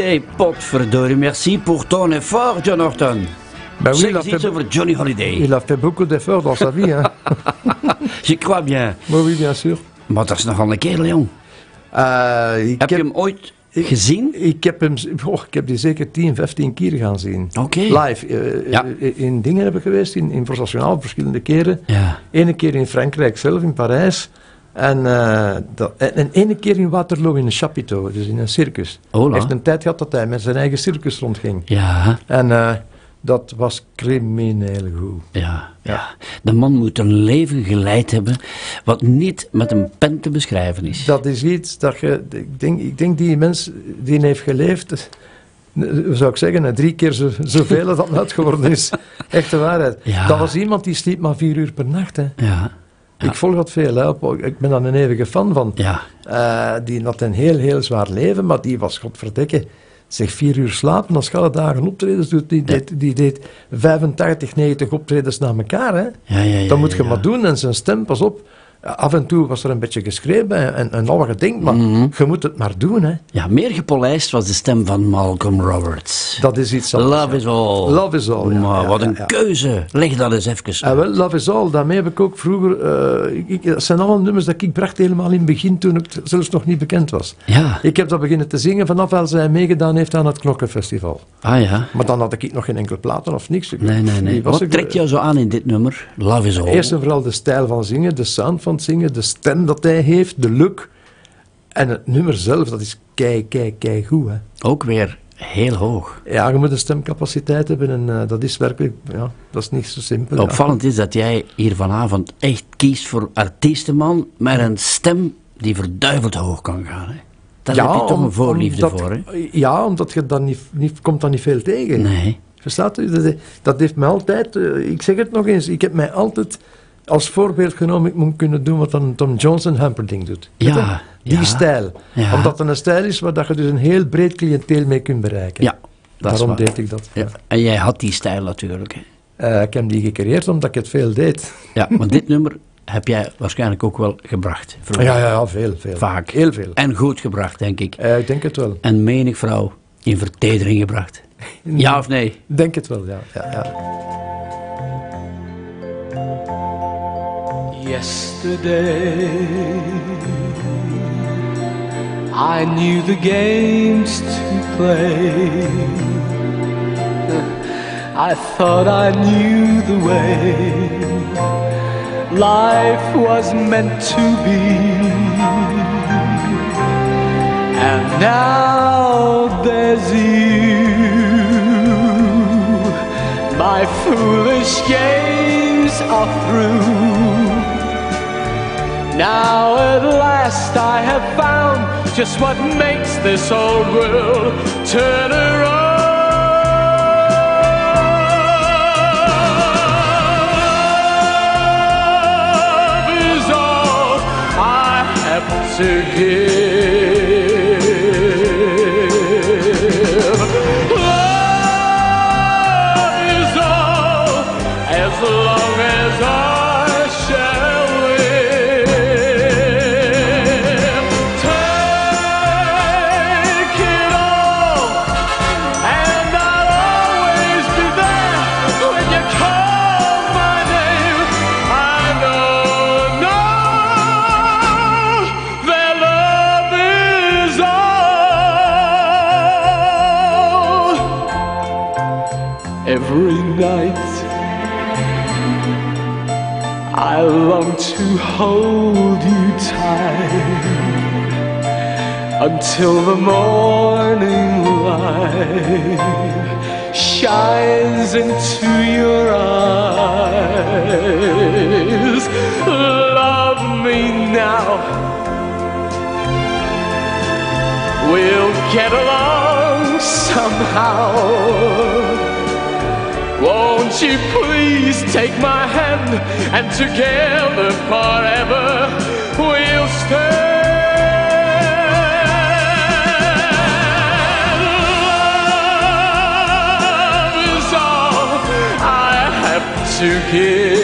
Holiday, potverdorie. Merci pour ton effort, John Horton. Ben oui, il a iets fait- over Johnny Holiday. Il a fait beaucoup d'efforts dans sa vie. Hein. Je crois bien. oui, oui, bien sûr. Maar dat is nogal een kerel, jong. Eh, ik Heb je hem ooit gezien? Ik heb hem, oh, ik heb die zeker 10, 15 keer gaan zien. Oké. Live. eh, Ja. eh, In dingen heb ik geweest, in, in verschillende keren. Ja. Ene keer in Frankrijk zelf, in Parijs. En, eh, dat, en, en ene keer in Waterloo, in een chapiteau, dus in een circus. Hij heeft een tijd gehad dat hij met zijn eigen circus rondging. Ja, En eh, dat was crimineel goed. ja, ja. De man moet een leven geleid hebben wat niet met een pen te beschrijven is. Dat is iets dat je... Ik denk, ik denk die mens die heeft geleefd... eh, zou ik zeggen? Drie keer zo, zoveel als dat net geworden is. Echte waarheid. Ja. Dat was iemand die sliep maar vier uur per nacht. Hè. Ja, Ik volg dat veel. Hè. Ik ben daar een eeuwige fan van. ja. Eh, die had een heel, heel zwaar leven, maar die was, godverdikke, zeg vier uur slapen als je alle dagen optredens doet. Die, deed, die deed 85, 90 optredens na elkaar. Hè. Ja, ja, ja, dat moet je maar doen. En zijn stem, pas op. Af en toe was er een beetje geschreven en, en al wat je denkt, maar Mhm. je moet het maar doen. Hè. Ja, meer gepolijst was de stem van Malcolm Roberts. Dat is iets anders. Love is all. Love is all, ja, Maar ja, wat een keuze. Leg dat eens even. En wel, Love is All, daarmee heb ik ook vroeger... eh, ik, ik- dat zijn allemaal nummers dat ik bracht helemaal in het begin, toen het zelfs nog niet bekend was. Ja. Ik heb dat beginnen te zingen vanaf als hij meegedaan heeft aan het Knokkenfestival. Ah ja. Maar dan had ik nog geen enkel platen of niks. Ik- Nee, Wat ik- trekt jou zo aan in dit nummer? Love is all. Eerst en vooral de stijl van zingen, de sound van het zingen, de stem dat hij heeft, de look. En het nummer zelf, dat is kei, kei, kei goed. Hè. Ook weer heel hoog. Ja, je moet een stemcapaciteit hebben en eh, dat is werkelijk, ja, dat is niet zo simpel. ja. Opvallend is dat jij hier vanavond echt kiest voor artiestenman met een stem die verduiveld hoog kan gaan. Hè? Daar heb je toch om- een voorliefde omdat- voor, hè? Ja, omdat je dat niet, niet, komt dat niet veel tegen. Nee. Verstaat u? Dat, dat heeft mij altijd, eh, ik zeg het nog eens, ik heb mij altijd als voorbeeld genomen, ik moet kunnen doen wat dan Tom Jones en Humperdinck doet. Ja? Die ja. stijl. Ja. Omdat het een stijl is waar dat je dus een heel breed cliënteel mee kunt bereiken. Ja, Daarom waar. deed ik dat. Ja. En jij had die stijl natuurlijk. Hè? Eh, ik heb die gecreëerd omdat ik het veel deed. Ja, want dit nummer heb jij waarschijnlijk ook wel gebracht. Ja, ja, ja, veel, veel. Vaak. Heel veel. En goed gebracht, denk ik. Eh, ik denk het wel. En menig vrouw in vertedering gebracht. Ja of nee? Ik denk het wel, ja. ja, ja. Yesterday, I knew the games to play. I thought I knew the way life was meant to be. And now there's you. My foolish games are through. Now at last I have found just what makes this old world turn around. To give. Hold you tight until the morning light shines into your eyes. Love me now. We'll get along somehow. Won't you please take my hand and together forever we'll stand. Love is all I have to give.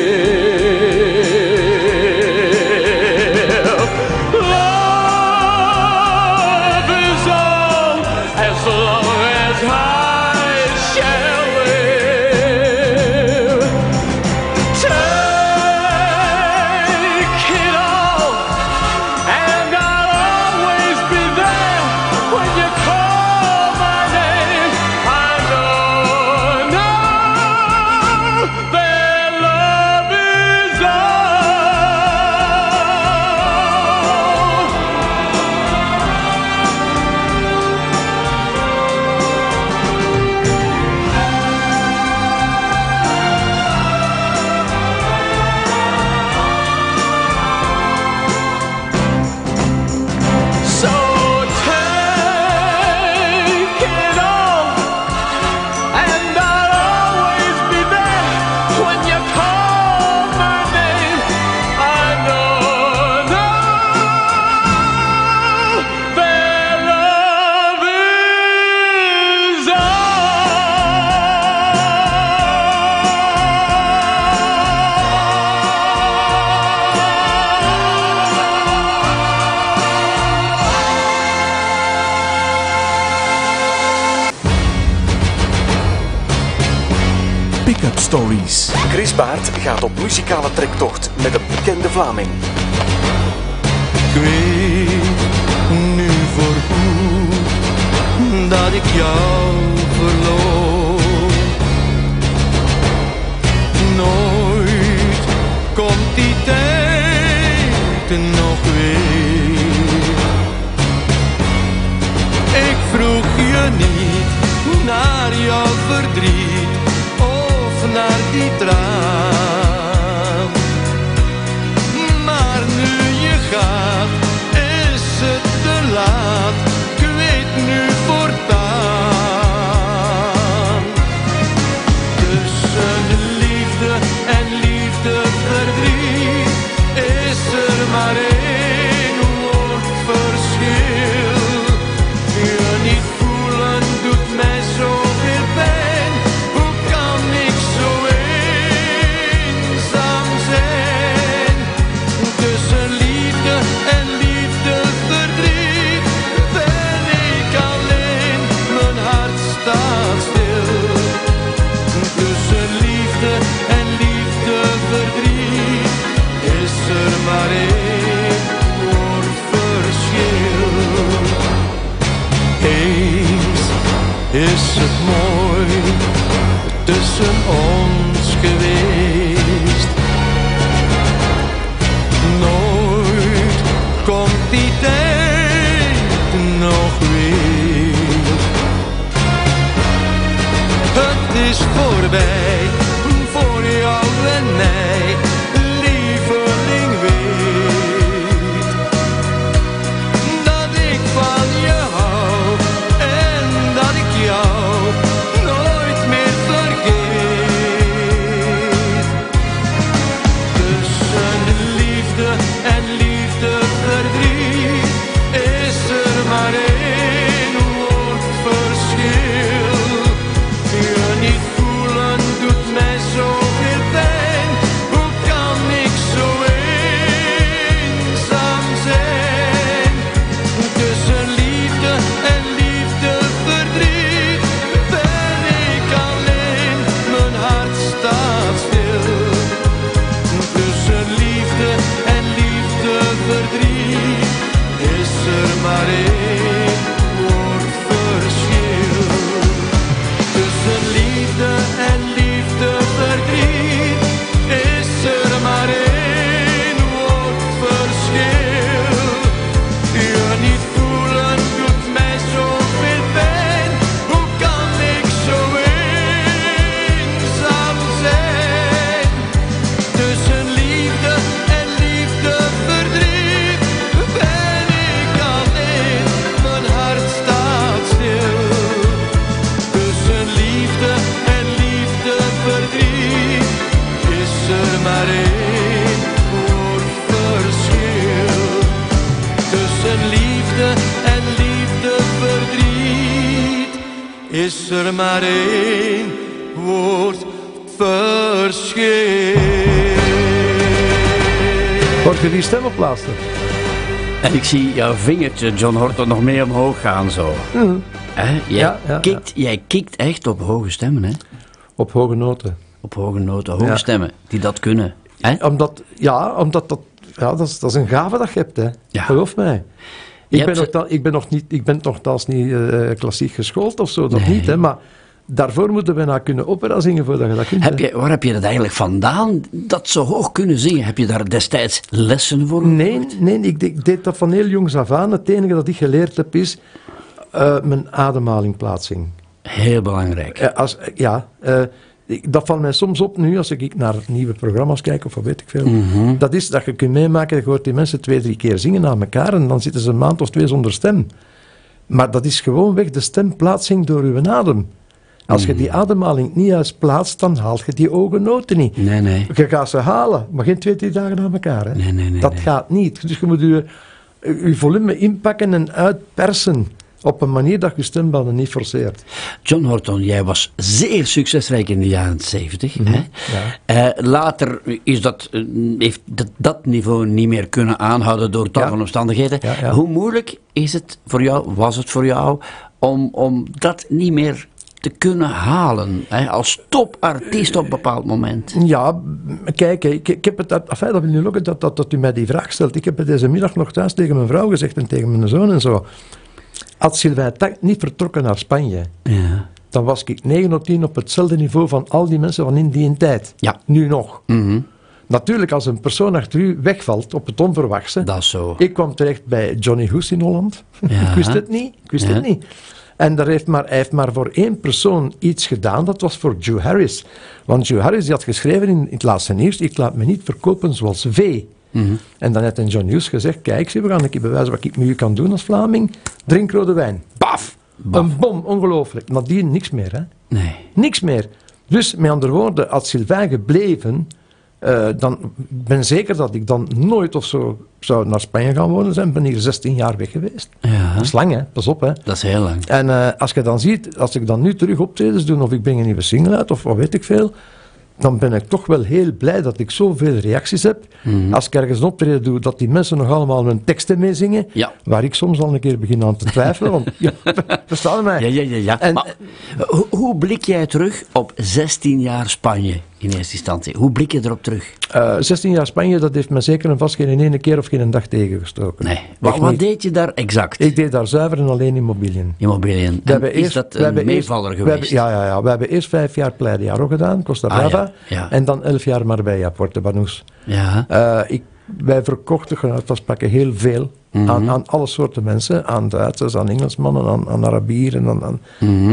Baart gaat op muzikale trektocht met een bekende Vlaming. Ik weet nu voorgoed dat ik jou verloor. Nooit komt die tijd nog weer. Ik vroeg je niet naar jouw verdriet. te traz. Eens is het mooi tussen ons geweest. Nooit komt die tijd nog weer. Het is voorbij. En ik zie jouw vingertje, John Horton, nog meer omhoog gaan zo. Hè? Jij, Ja, ja, kikt, jij kikt echt op hoge stemmen, hè? Op hoge noten. Op hoge noten, hoge stemmen, die dat kunnen. Hè? Omdat, ja, omdat dat, ja, dat, is, dat is een gave dat je hebt, hè. Ja. Geloof mij. Ik ben, hebt- nog, ik, ben nog niet, ik ben nogthans niet eh, klassiek geschoold of zo, dat Nee. niet, hè. Maar daarvoor moeten we nou kunnen opera zingen voordat je dat kunt. Heb je, waar heb je dat eigenlijk vandaan, dat zo hoog kunnen zingen? Heb je daar destijds lessen voor? Nee, nee ik, ik deed dat van heel jongs af aan. Het enige dat ik geleerd heb is eh, mijn ademhalingplaatsing. Heel belangrijk. Eh, als, eh, ja, ik- dat valt mij soms op nu als ik naar nieuwe programma's kijk of wat weet ik veel. Mhm. Dat is dat je kunt meemaken, je hoort die mensen twee, drie keer zingen aan elkaar en dan zitten ze een maand of twee zonder stem. Maar dat is gewoonweg de stemplaatsing door uw adem. Als je die ademhaling niet juist plaatst, dan haalt je die ogennoten niet. Nee, nee. Je gaat ze halen, maar geen twee, drie dagen aan elkaar. Hè? Nee, nee, nee, dat gaat niet. Dus je moet je, je volume inpakken en uitpersen op een manier dat je stembanden niet forceert. John Horton, jij was zeer succesrijk in de jaren 70. Mhm, hè? Eh, later is dat, eh, heeft dat, dat niveau niet meer kunnen aanhouden door tal Ja. van omstandigheden. Ja, ja. Hoe moeilijk is het voor jou, was het voor jou, om, om dat niet meer te kunnen halen? Hè? Als topartiest op een bepaald moment. Ja, kijk, ik, ik heb het, dat, enfin, dat wil nu ook dat, dat, dat u mij die vraag stelt. Ik heb het deze middag nog thuis tegen mijn vrouw gezegd en tegen mijn zoon en zo. Had Sylvain Tak niet vertrokken naar Spanje, Ja. dan was ik 9 op 10 op hetzelfde niveau van al die mensen van in die tijd. Ja. Nu nog. Mhm. Natuurlijk, als een persoon achter u wegvalt op het onverwachte. Dat is zo. Ik kwam terecht bij Johnny Hoes in Holland. Ja. ik wist het niet. Ik wist Ja. het niet. En daar heeft maar, hij heeft maar voor één persoon iets gedaan. Dat was voor Joe Harris. Want Joe Harris die had geschreven in, in het laatste nieuws: Ik laat me niet verkopen zoals vee. Mhm. En dan heeft een John Hughes gezegd: Kijk, zie, we gaan een keer bewijzen wat ik met u kan doen als Vlaming. Drink rode wijn. Baf! Baf. Een bom, ongelooflijk. Nadien niks meer, hè? Nee. Niks meer. Dus met andere woorden, had Sylvain gebleven, eh, dan ben zeker dat ik dan nooit of zo zou naar Spanje gaan wonen zijn. Ben hier 16 jaar weg geweest. Ja, Dat is lang, hè? Pas op, hè? dat is heel lang. En eh, als je dan ziet, als ik dan nu terug optredens doe, of ik breng een nieuwe single uit, of wat weet ik veel, dan ben ik toch wel heel blij dat ik zoveel reacties heb. Mhm. Als ik ergens een optreden doe, dat die mensen nog allemaal mijn teksten meezingen, Ja. waar ik soms al een keer begin aan te twijfelen. Want, ja, verstaan mij? Ja, ja, ja. ja. En- maar, hoe, hoe blik jij terug op 16 jaar Spanje? In eerste instantie. Hoe blik je erop terug? Eh, 16 jaar Spanje, dat heeft me zeker en vast geen ene keer of geen dag tegengestoken. Nee. Wat, deed je daar exact? Ik deed daar zuiver en alleen immobiliën. Immobiliën. We En hebben is eerst- dat een eerst- meevaller we geweest? hebben- ja, ja, ja. We hebben eerst vijf jaar Playa gedaan, Costa Ah, Brava. ja, ja. En dan elf jaar Marbella, Puerto Banús. Ja. Eh, ik, wij verkochten gewoon uit pakken heel veel Mhm. aan, aan alle soorten mensen. Aan Duitsers, aan Engelsmannen, aan, aan Arabieren, aan, aan,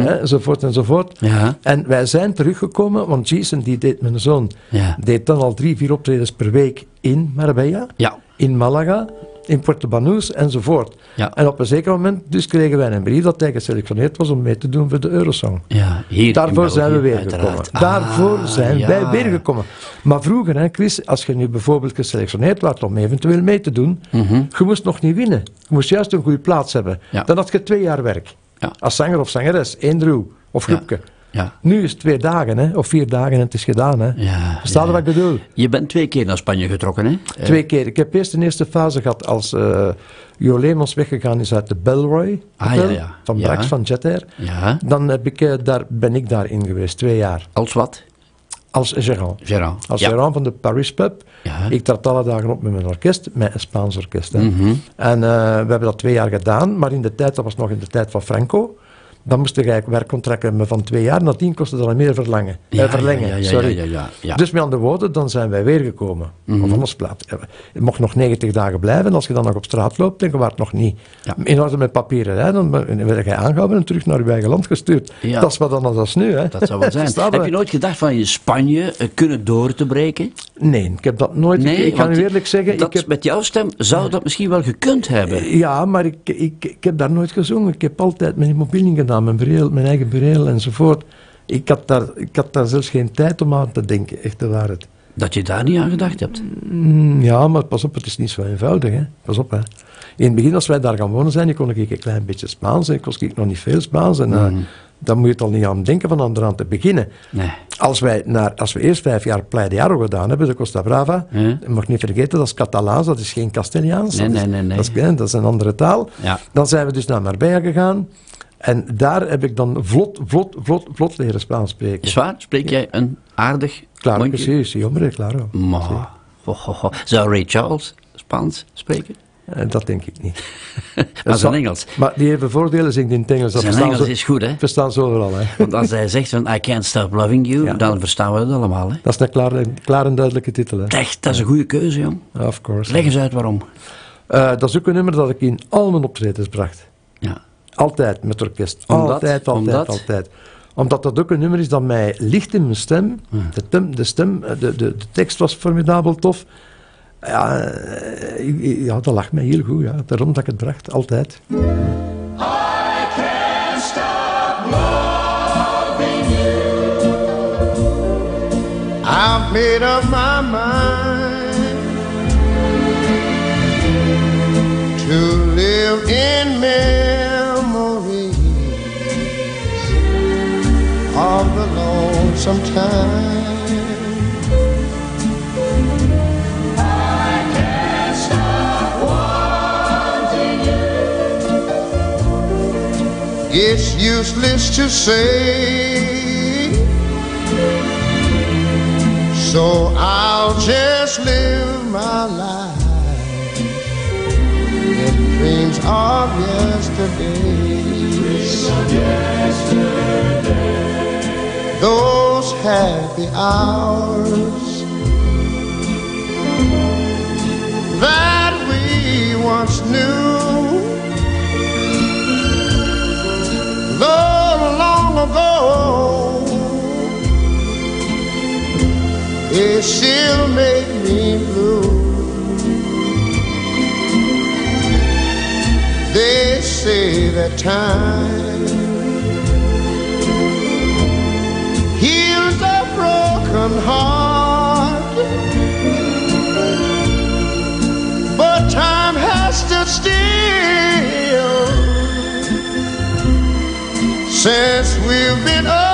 hè, enzovoort enzovoort. Ja. En wij zijn teruggekomen, want Jason, die deed mijn zoon, Ja. deed dan al drie, vier optredens per week in Marbella, Ja. in Malaga, in Puerto Banús enzovoort. Ja. En op een zeker moment dus kregen wij een brief dat hij geselectioneerd was om mee te doen voor de Eurosong. Ja, hier Daarvoor zijn we weer uiteraard. gekomen. Ah, Daarvoor zijn ja. wij weer gekomen. Maar vroeger, hè, Chris, als je nu bijvoorbeeld geselectioneerd werd om eventueel mee te doen, je moest nog niet winnen. Je moest juist een goede plaats hebben. Mhm. Dan had je twee jaar werk. Ja. Als zanger of zangeres, één droe of groepje. Ja. Nu is het twee dagen, hè, of vier dagen en het is gedaan. Hè. Ja, Verstaat je ja. wat ik bedoel? Je bent twee keer naar Spanje getrokken, hè? Eh, Twee keer. Ik heb eerst een eerste fase gehad als eh Jo Leemans weggegaan is uit de Belroy Ah, Hotel, ja, ja. van. Brax van Jet Air. Ja. Dan heb ik, eh, daar, ben ik daarin geweest, twee jaar. Als wat? Als gérant. Gérard. Als ja. gérant van de Paris Pub. Ja. Ik trad alle dagen op met mijn orkest, met een Spaans orkest. Hè. Mhm. En we hebben dat twee jaar gedaan, maar in de tijd, dat was nog in de tijd van Franco. Dan moest ik eigenlijk werkcontract hebben van twee jaar. Nadien kostte dat meer verlangen. Eh, verlengen. ja, ja, sorry. Dus met andere woorden, dan zijn wij weer gekomen. Mhm. Of anders plaat. Je mocht nog 90 dagen blijven. En als je dan nog op straat loopt, dan je het nog niet. In orde met papieren, hè, dan werd je aangehouden en terug naar je eigen land gestuurd. Dat is wat anders als nu. Hè. Dat zou wel zijn. Heb je? nooit gedacht van je Spanje eh, kunnen door te breken? Nee, ik heb dat nooit. ik, ik ga u eerlijk zeggen, dat ik heb, met jouw stem zou dat misschien wel gekund hebben. Ja, maar ik, ik, ik heb daar nooit gezongen. Ik heb altijd mijn immobiliën gedaan, mijn, mijn eigen bureel enzovoort. Ik had, daar, ik had daar zelfs geen tijd om aan te denken, echt de waarheid. Dat je daar niet aan gedacht hebt. Mm, ja, maar pas op, het is niet zo eenvoudig. Hè. Pas op, hè. In het begin, als wij daar gaan wonen zijn, kon ik een klein beetje Spaans. Ik kon ik nog niet veel Spaans. En, eh, dan moet je het al niet aan denken van aan eraan te beginnen. Nee. Als, wij naar, als we eerst vijf jaar Playa de Aro gedaan hebben, de Costa Brava, je mag niet vergeten, dat is Catalaans, dat is geen Castiliaans. Nee, dat, is, nee, nee, nee. Dat, is, dat is een andere taal. Ja. Dan zijn we dus naar Marbella gegaan. En daar heb ik dan vlot, vlot, vlot, vlot leren Spaans spreken. Is waar? Spreek jij een aardig Claro que mondje? hombre, claro. Maar. Zou Ray Charles Spaans spreken? Eh, dat denk ik niet. Maar zijn Engels. Maar die heeft voordelen, zingt in het Engels. Dat Zijn Engels ze- is goed, hè? Verstaan ze overal, hè. Want als hij zegt van I can't stop loving you, Ja. dan verstaan we het allemaal, hè? Dat is een klaar, klaar en duidelijke titel, hè. Echt, dat is een goede keuze, jong. Of course. Leg eens uit waarom. Eh, dat is ook een nummer dat ik in al mijn optredens bracht. Ja. Altijd met orkest. Omdat? Altijd, altijd, Omdat? altijd. Omdat dat ook een nummer is dat mij ligt in mijn stem. De, tem- de stem, eh, de, de, de tekst was formidabel tof. Ja, eh, ja, dat lag mij heel goed. Ja. Daarom dat ik het bracht, altijd. I've made up my mind I can't stop wanting you. It's useless to say. So I'll just live my life in dreams of yesterday. Those happy hours that we once knew. Though long ago it still make me blue. They say that time broken heart, but time has stood still since we've been apart.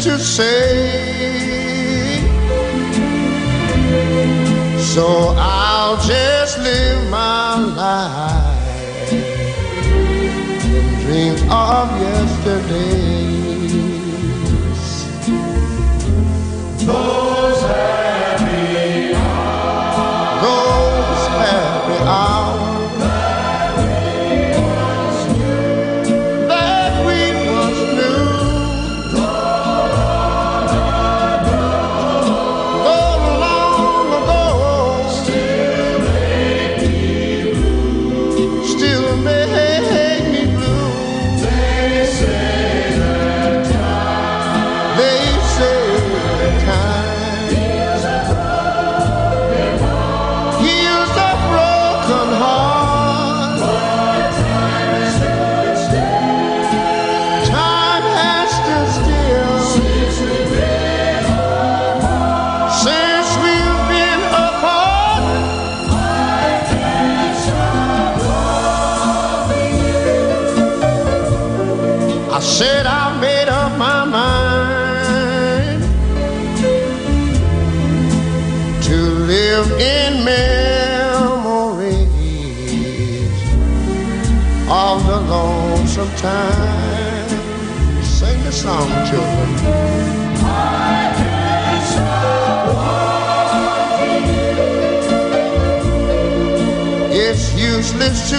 to say. So I'll just.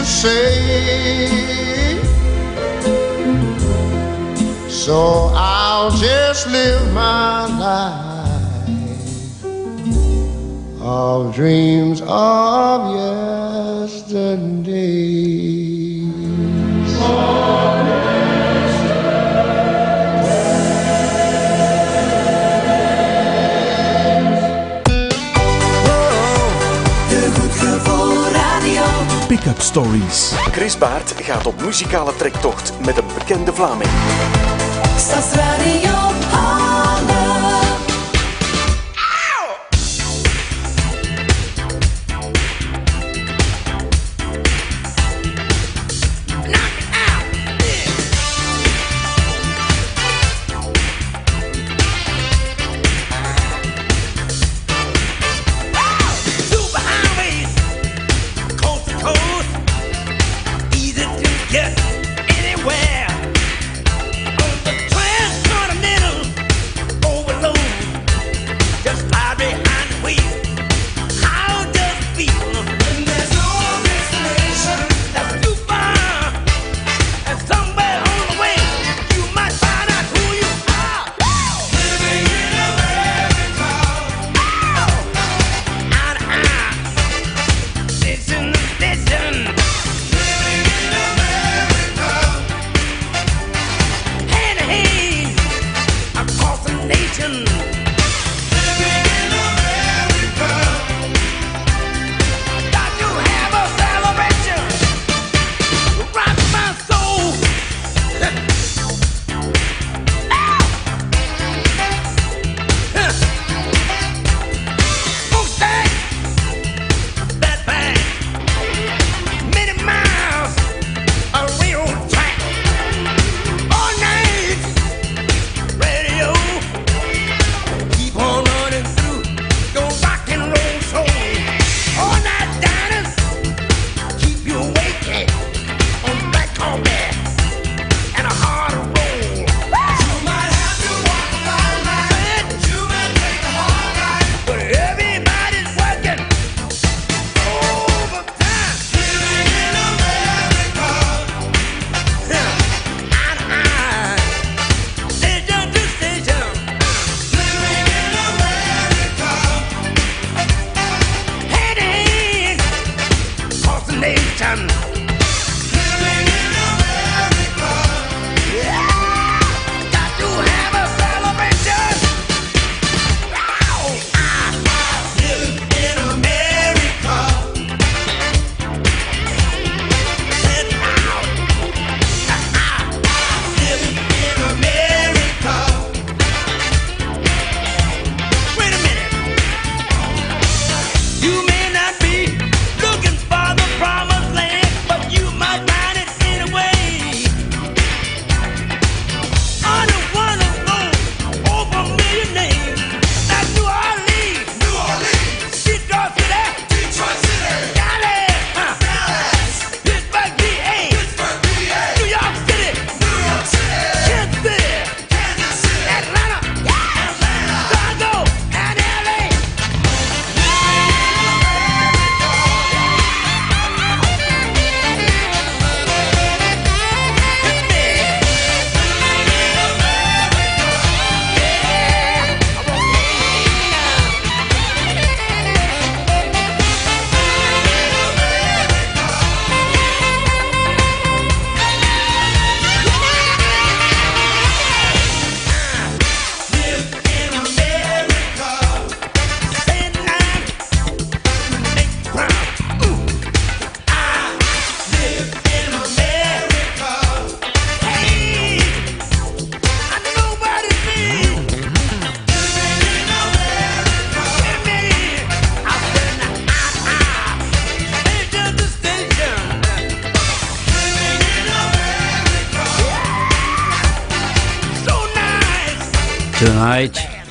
say. So I'll just live my life of dreams of yesterday. Stories. Chris Baart gaat op muzikale trektocht met een bekende Vlaming. Stadsradio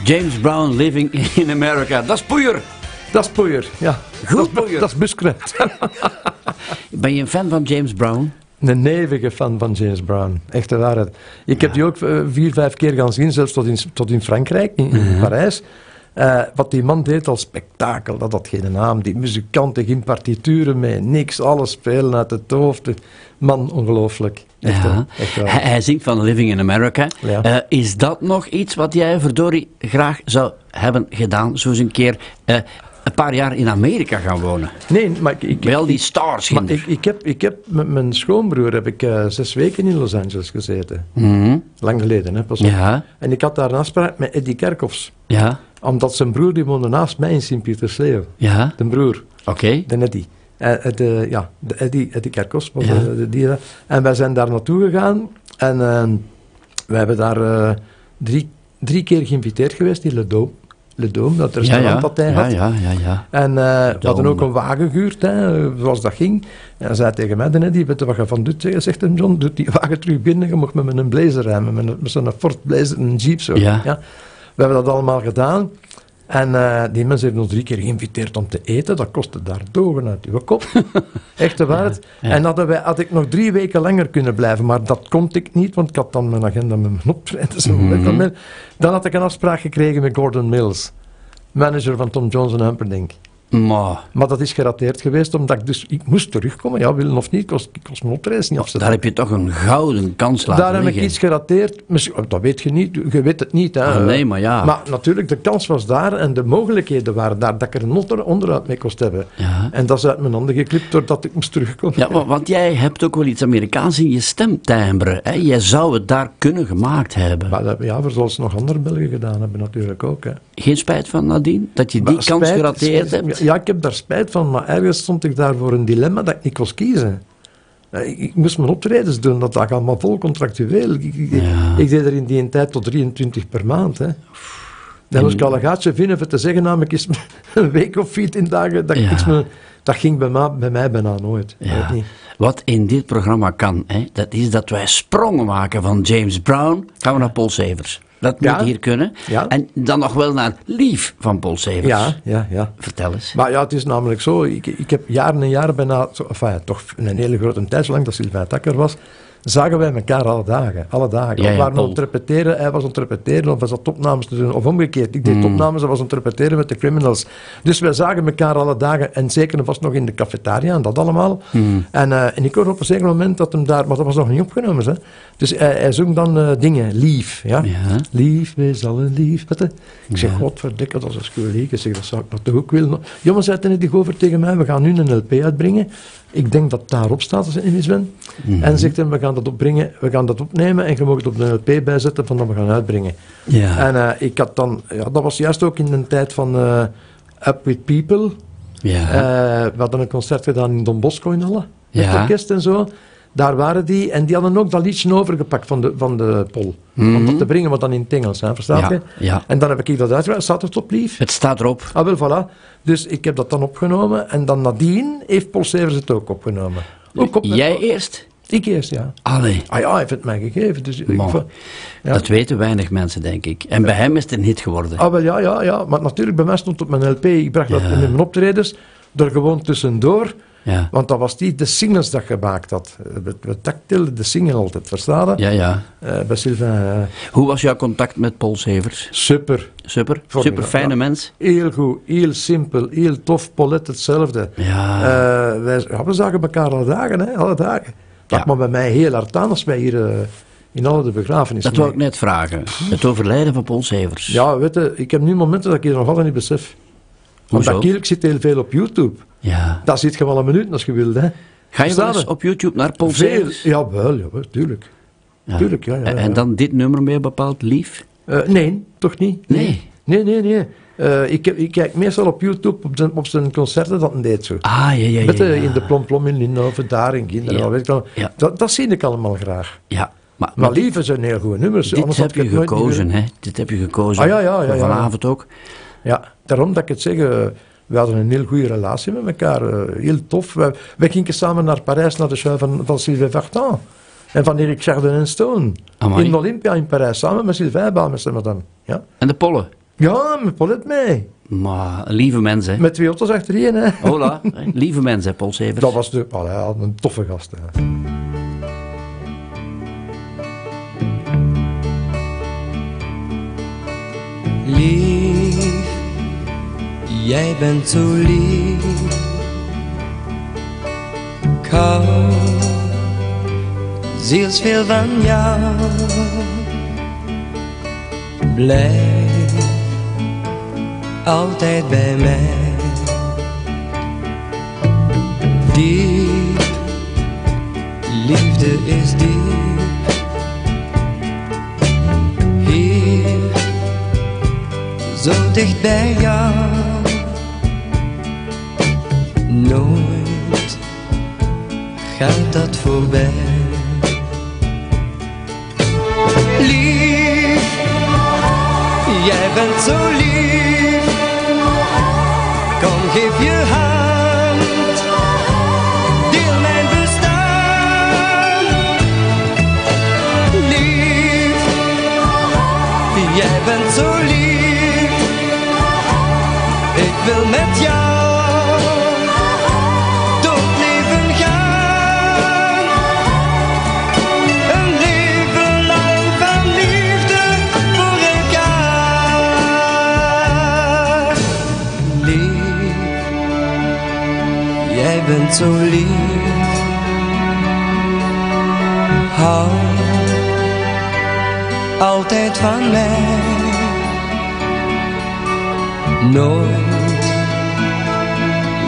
James Brown Living in America. Dat is poeier. Dat is poeier, ja. Goed dat, is, poeier. dat is buskruid. Ben je een fan van James Brown? Een nevige fan van James Brown. Echt de waarheid. Ik heb die ook eh, vier, vijf keer gaan zien, zelfs tot in, tot in Frankrijk, in, in Mhm. Parijs. Eh, wat die man deed als spektakel, dat had geen naam. Die muzikanten, geen partituren mee, niks, alles spelen uit het hoofd. Man, ongelooflijk. Echt, Ja. echt. Hij, hij zingt van Living in America. Ja. Eh, is dat nog iets wat jij verdorie graag zou hebben gedaan? Zo eens een keer eh, een paar jaar in Amerika gaan wonen. Nee, maar ik... al die stars. maar ik, ik, heb, ik heb met mijn schoonbroer heb ik, eh, zes weken in Los Angeles gezeten. Mhm. Lang geleden, hè, pas op. Ja. En ik had daar een afspraak met Eddie Kerkhoffs. Ja, Omdat zijn broer, die woonde naast mij in Sint-Pietersleeuw. ja, De broer. oké. De Eddie. Eh, de, ja, de Eddie, Eddie Kerkos was Ja. de, die. En wij zijn daar naartoe gegaan. En eh, we hebben daar drie, drie keer geïnviteerd geweest in Le. Le Dôme, dat Ja, restaurant ja, ja, had. ja, ja, ja. En eh, we hadden ook een wagen gehuurd, hè, zoals dat ging. En hij zei tegen mij, Eddie, weet wat je van doet? Zeg, Zegt hem, John, doe die wagen terug binnen. Je mag met een blazer rijden, met, een- met zo'n Ford Blazer, een Jeep. Zo. Ja. We hebben dat allemaal gedaan. En eh, die mensen hebben ons drie keer geïnviteerd om te eten. Dat kostte daar dogen uit uw kop. Echt de waarheid. ja. En hadden wij, had ik nog drie weken langer kunnen blijven, maar dat kon ik niet, want ik had dan mijn agenda met mijn optredens. en Mhm. Dan had ik een afspraak gekregen met Gordon Mills, manager van Tom Jones en Humperdinck. Maar Maar dat is gerateerd geweest, omdat ik dus... Ik moest terugkomen, ja, willen of niet, ik was, ik mijn optredens niet afzetten. daar heb je toch een gouden kans laten Daar heb ik iets gerateerd. Oh, dat weet je niet, je weet het niet. Hè. Ah, nee, maar ja. Maar natuurlijk, de kans was daar en de mogelijkheden waren daar dat ik er een onder, onderuit mee kost hebben. Ja. En dat is uit mijn handen geklipt doordat ik moest terugkomen. Ja, wa- want jij hebt ook wel iets Amerikaans in je stemtimbre. Hè? Jij zou het daar kunnen gemaakt hebben. Maar dat, ja, voor zoals nog andere Belgen gedaan hebben natuurlijk ook. Hè. Geen spijt van Nadine? Dat je die Maar kans spijt- gerateerd hebt? Ja, ik heb daar spijt van, maar ergens stond ik daar voor een dilemma dat ik niet kon kiezen. Ik, ik moest mijn optredens doen, dat lag allemaal vol contractueel. Ik, ik, Ja. ik deed er in die tijd tot 23 per maand. Hè. Dan moest ik al een gaatje vinden voor te zeggen, namelijk is een week of 14 dagen, dat, Ja. ging bij, ma- bij mij bijna nooit. Ja. Wat in dit programma kan, hè, dat is dat wij sprongen maken van James Brown. Gaan we naar Paul Severs. Dat Ja. moet hier kunnen. Ja. En dan nog wel naar Lief van Paul Severs. Ja, ja, ja. Vertel eens. Maar ja, het is namelijk zo, ik, ik heb jaren en jaren bijna, enfin, toch een hele grote tijd, zolang dat Sylvain Takker was, zagen wij elkaar alle dagen. Alle dagen. Ja, ja, we waren Paul. aan het repeteren, hij was aan het repeteren, of hij zat opnames te doen, of omgekeerd. Ik deed Hmm. opnames, hij was aan het repeteren met de criminals. Dus wij zagen elkaar alle dagen, en zeker vast nog in de cafetaria en dat allemaal. Hmm. En, eh, en ik hoorde op een zeker moment dat hem daar, maar dat was nog niet opgenomen, hè. Dus hij, hij zong dan eh, dingen, lief, ja. Ja. Lief, wees alle lief. Ik zeg, godverdikke, dat is een. Ik zeg, dat zou ik nog toch ook willen. Jongens, zei Tenny die over tegen mij, we gaan nu een LP uitbrengen. Ik denk dat daarop staat als ik niet mis ben. Mhm. En zegt hij, we gaan dat opbrengen, we gaan dat opnemen en je mag het op een LP bijzetten van dat we gaan uitbrengen. Ja. En eh, ik had dan, ja, dat was juist ook in de tijd van eh, Up With People. ja. Eh, we hadden een concert gedaan in Don Bosco in Halle. Met Ja. orkest en zo. Daar waren die. En die hadden ook dat liedje overgepakt van de, van de Pol. Om dat te brengen, wat dan in het Engels, hè, verstaat Mhm. Ja, je? ja. En dan heb ik dat uitgebracht. Staat het op lief? Het staat erop. Ah, wel, voilà. Dus ik heb dat dan opgenomen. En dan nadien heeft Paul Severs het ook opgenomen. Ook op Jij eerst? Ik eerst, ja. Allee. Ah ja, hij heeft het mij gegeven. Dus ik, ja. Dat weten weinig mensen, denk ik. En bij hem is het een hit geworden. Ah, wel, ja, ja, ja. Maar natuurlijk, bij mij stond op mijn LP. Ik bracht dat met mijn optredens. Er gewoon tussendoor. Ja. Want dat was die de singles dat gemaakt had. Eh, We, we taktilden de single altijd, verstaan? Ja, ja. Eh, bij Sylvain. eh, Hoe was jouw contact met Paul Severs? super. Super. Voor Super fijne ja. mens. Heel goed, heel simpel, heel tof. Paulette hetzelfde. Ja. Eh, wij, ja, we zagen elkaar alle dagen, hè, alle dagen. Dat Ja. kwam bij mij heel hard aan als wij hier eh, in alle de begrafenis Dat wou ik net vragen. Het overlijden van Paul Severs. Ja, weet je, ik heb nu momenten dat ik het nog altijd niet besef. Hoezo? Omdat ik, zit heel veel op YouTube. Ja. Daar zit je wel een minuut als je wilt, hè. Ga je wel eens je? op YouTube naar Paul Veel, Severs? jawel, jawel, tuurlijk. Ja. Tuurlijk, ja, ja, En- ja. En dan dit nummer mee bepaald lief? Eh, nee, toch niet? Nee. Nee, nee, nee. Eh, ik, ik kijk meestal op YouTube op zijn, op zijn concerten dat een deed zo. Ah, ja, ja, ja. Met, eh, in de Plom Plom in Lindenhoven, daar in Kinderen, weet ik. Dat, dat zie ik allemaal graag. Ja, maar, Maar lieve zijn heel goede nummers. dit heb je gekozen, hè? Dit heb je gekozen. Ah, ja, ja, ja, Voor ja. vanavond ook. Ja, daarom dat ik het zeg. eh, we hadden een heel goede relatie met elkaar. heel tof. Wij, wij gingen samen naar Parijs, naar de show van, van Sylvain Vartan. En van Eric Chardin en Stone. Amai. In Olympia in Parijs, samen met Sylvain Balmester dan. Ja. En de pollen. Ja, met Paulette mee. Maar lieve mensen, hè. Met twee auto's achterin, hè. Hola, lieve mensen, hè, Paul Severs. Dat was de, had een toffe gast. Hè. Lief, jij bent zo lief. Hou zielsveel van jou. Blijf altijd bij mij. Diep, liefde is diep. Hier zo dicht bij jou. Nooit gaat dat voorbij. Lief, jij bent zo. Bent zo lief. Hou altijd van mij. Nooit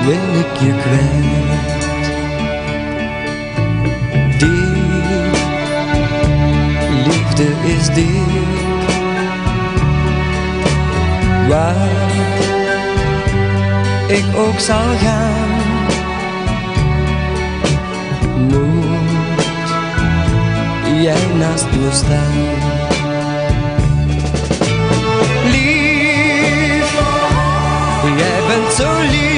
wil ik je kwijt. Diep, liefde is diep. Waar ik ook zal gaan, jij naast me staan. Lief, jij bent zo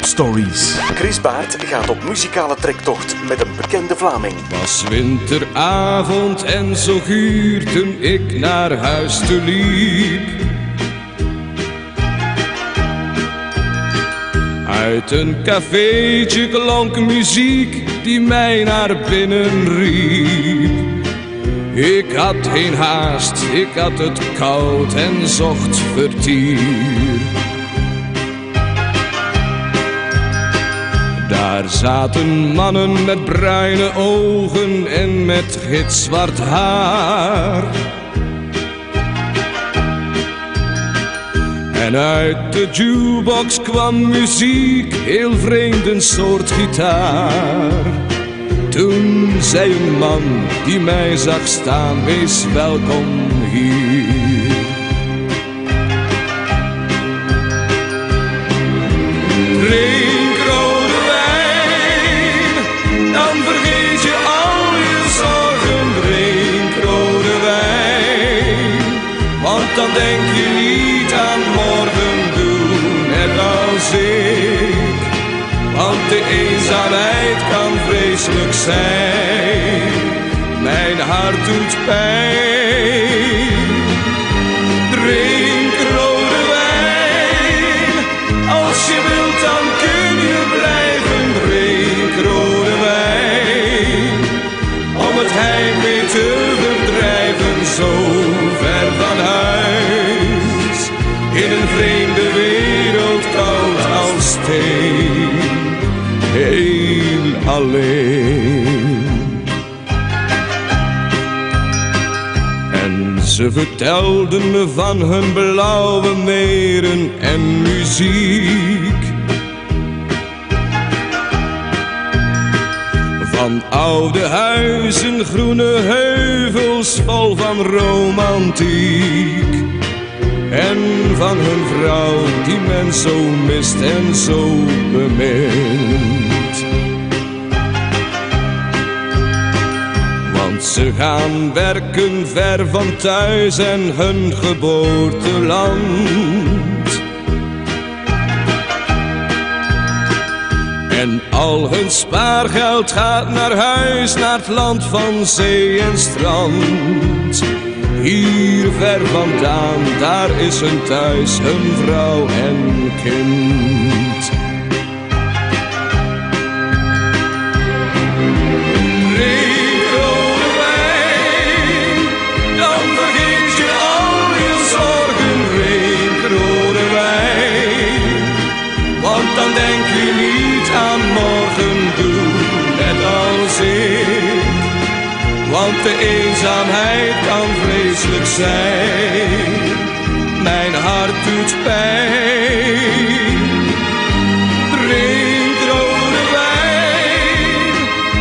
Stories. Chris Baert gaat op muzikale trektocht met een bekende Vlaming. Was winteravond en zo guur toen ik naar huis te liep. Uit een cafeetje klonk muziek die mij naar binnen riep. Ik had geen haast, ik had het koud en zocht vertier. Daar zaten mannen met bruine ogen en met gitzwart haar. En uit de jukebox kwam muziek, heel vreemd een soort gitaar. Toen zei een man die mij zag staan, wees welkom hier. zijn. Mijn hart doet pijn. Drink rode wijn, als je wilt dan kun je blijven. Drink rode wijn, om het heimwee te verdrijven. Zo ver van huis, in een vreemde wereld koud als steen alleen. En ze vertelden me van hun blauwe meren en muziek. Van oude huizen, groene heuvels vol van romantiek. En van hun vrouw die men zo mist en zo bemint. Ze gaan werken ver van thuis en hun geboorteland. En al hun spaargeld gaat naar huis, naar het land van zee en strand. Hier ver vandaan, daar is hun thuis, hun vrouw en kind. De eenzaamheid kan vreselijk zijn. Mijn hart doet pijn. Drink rode wijn,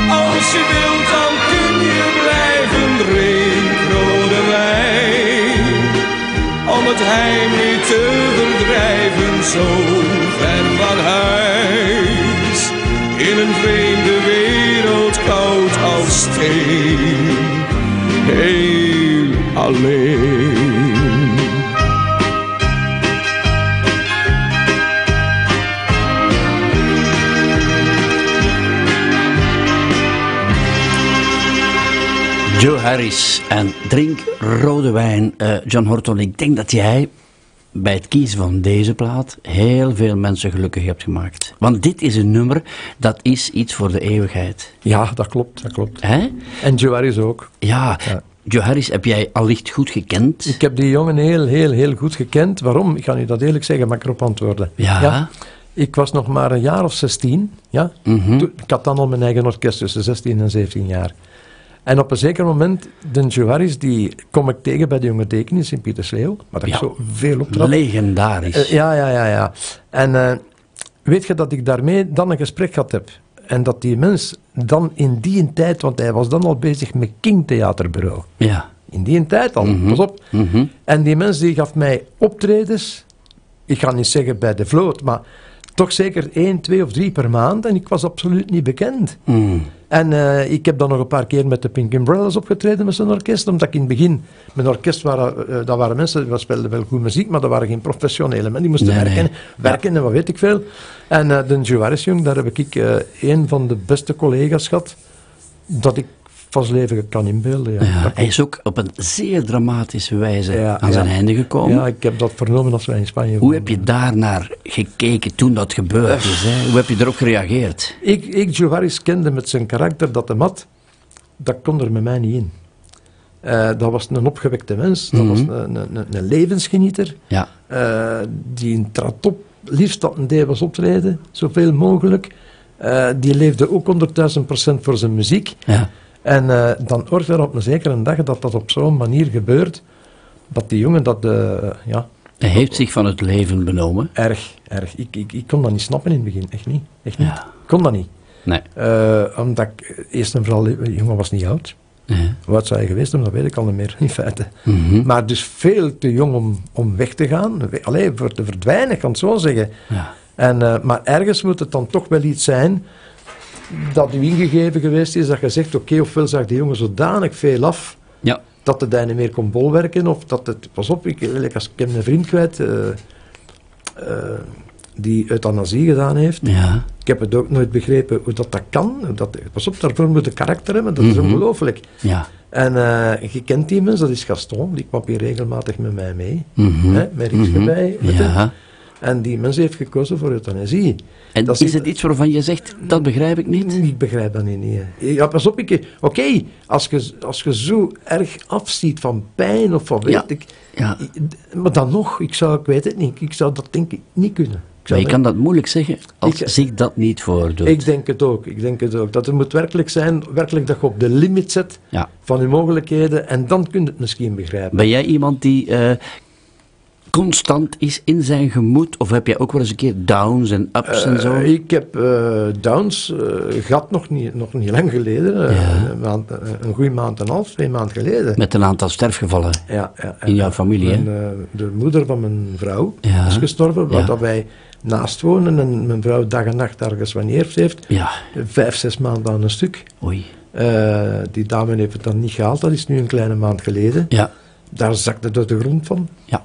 als je wilt dan kun je blijven. Drink rode wijn, om het heimwee te verdrijven. Zo ver van huis, in een vreemde wereld koud steen. Heel alleen. Joe Harris en drink rode wijn. Eh, John Horton, ik denk dat jij bij het kiezen van deze plaat heel veel mensen gelukkig hebt gemaakt. Want dit is een nummer, dat is iets voor de eeuwigheid. Ja, dat klopt, dat klopt. Hè? En Joe ook. Ja, Joe Harris heb jij allicht goed gekend. Ik heb die jongen heel, heel, heel goed gekend. Waarom? Ik ga u dat eerlijk zeggen, mag ik erop antwoorden. Ja. Ik was nog maar een jaar of 16. Ja? Mhm. Ik had dan al mijn eigen orkest tussen 16 en 17 jaar. En op een zeker moment, de Joe Harris, die kom ik tegen bij de jonge teken in Sint-Pietersleeuw. Maar dat ik Ja. zo veel optrad. Legendarisch. Eh, ja, ja, ja, ja. En eh, weet je dat ik daarmee dan een gesprek gehad heb? En dat die mens dan in die tijd, want hij was dan al bezig met King Theaterbureau. Ja. In die tijd al, Mhm. pas op. Mhm. En die mens die gaf mij optredens, ik ga niet zeggen bij de vloot, maar toch zeker één, twee of drie per maand. En ik was absoluut niet bekend. Mm. En eh, ik heb dan nog een paar keer met de Pink Umbrellas opgetreden met zijn orkest, omdat ik in het begin, mijn orkest waren, eh, dat waren mensen, die speelden wel goed muziek, maar dat waren geen professionele mensen, die moesten Nee, werken, nee. werken en wat weet ik veel. En eh, de Harris Jong, daar heb ik een van de beste collega's gehad, dat ik zijn leven kan inbeelden. Ja. Ja, hij is ook op een zeer dramatische wijze Ja, aan zijn ja. einde gekomen. Ja, ik heb dat vernomen als wij in Spanje Hoe heb je daar naar gekeken toen dat gebeurd is? Hè? Hoe heb je erop gereageerd? Ik, ik kende met zijn karakter dat hem had, dat kon er met mij niet in. Eh, dat was een opgewekte mens, dat Mhm. was een, een, een, een levensgenieter, Ja. eh, die een trad op, liefst dat een deed was optreden, zoveel mogelijk. Eh, die leefde ook 100.000 procent voor zijn muziek. Ja. En eh, dan hoort er op een zekere dag dat dat op zo'n manier gebeurt, dat die jongen dat, eh, ja, Hij heeft zich van het leven benomen. erg, erg. Ik, ik, ik kon dat niet snappen in het begin, echt niet. Echt niet. Ja. Ik kon dat niet. Nee. Eh, omdat ik, eerst en vooral, de jongen was niet oud. Hoe oud zou hij geweest zijn, dat weet ik al niet meer, in feite. Mhm. Maar dus veel te jong om, om weg te gaan. We- Allee, voor te verdwijnen, ik kan het zo zeggen. Ja. En, maar ergens moet het dan toch wel iets zijn dat u ingegeven geweest is, dat je zegt, oké, ofwel zag die jongen zodanig veel af, Ja. dat daar niet meer kon bolwerken, of dat het, pas op, ik, als, ik heb een vriend kwijt, eh, eh, die euthanasie gedaan heeft. Ja. Ik heb het ook nooit begrepen hoe dat, dat kan. Dat, pas op, daarvoor moet je karakter hebben, dat is Mhm. ongelooflijk. Ja. En eh, je kent die mens, dat is Gaston, die kwam hier regelmatig met mij mee. Mhm. Hè, met Riekske Mhm. je. Ja. En die mens heeft gekozen voor euthanasie. En Dat is het iets waarvan je zegt, dat begrijp ik niet? Ik begrijp dat niet. nee. Ja, pas op, ik- oké, als, je, als je zo erg afziet van pijn of van weet Ja. ik... Ja. Maar dan nog, ik, zou, ik weet het niet, ik zou dat denk ik niet kunnen. Ik Maar je kan dat moeilijk zeggen als Ik- zich dat niet voordoet. Ik denk het ook. Ik denk het ook. Dat het moet werkelijk zijn, werkelijk dat je op de limit zet Ja. van je mogelijkheden en dan kun je het misschien begrijpen. Ben jij iemand die eh, constant is in zijn gemoed? Of heb jij ook wel eens een keer downs en ups en zo? Eh, ik heb eh, Downs eh, gehad nog niet, nog niet lang geleden. een, maand, een goede maand en een half, twee maanden geleden. Met een aantal sterfgevallen Ja, ja, in jouw familie, eh, de moeder van mijn vrouw is gestorven, waar dat wij naast wonen en mijn vrouw dag en nacht ergens wanneer heeft. Ja. Vijf, zes maanden aan een stuk. Oei. Die dame heeft het dan niet gehaald, dat is nu een kleine maand geleden. Ja. Daar zakte het de grond van. Ja.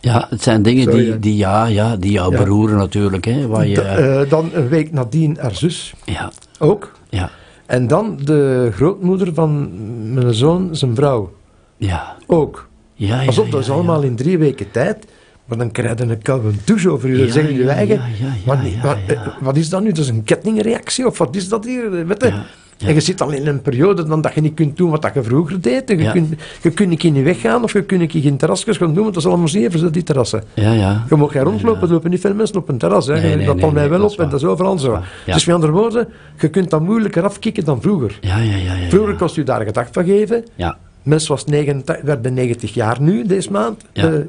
Ja, het zijn dingen die, die, ja, ja, die jou Ja. beroeren natuurlijk. Hè, waar je, eh, dan een week nadien haar zus. ja, Ook. ja, En dan de grootmoeder van mijn zoon, zijn vrouw. ja. Ook. Ja, ja, Pas op, ja, dat is allemaal in drie weken tijd. Maar dan krijg je een koude douche over je. Dan zeggen je ja, eigen. ja, ja, ja, wat, wat, eh, wat is dat nu? Dat is een kettingreactie? Of wat is dat hier? Weet je? Ja. En je zit al in een periode dan dat je niet kunt doen wat je vroeger deed. Je, Ja. kunt, je kunt niet in je of je kunt niet in terrasjes gaan doen, want dat is allemaal zeven, zo, die terrassen. Ja, ja. Je mag geen rondlopen, er lopen niet veel mensen op een terras. Hè. Nee, nee, dat nee, valt mij wel op en dat is overal zo. Dus met andere woorden, je kunt dat moeilijker afkicken dan vroeger. Ja, ja, ja. ja, Vroeger kost u daar gedacht van geven. Ja, Mens was 89, werd bij 90 jaar nu, deze maand. Ja. Eh, eh,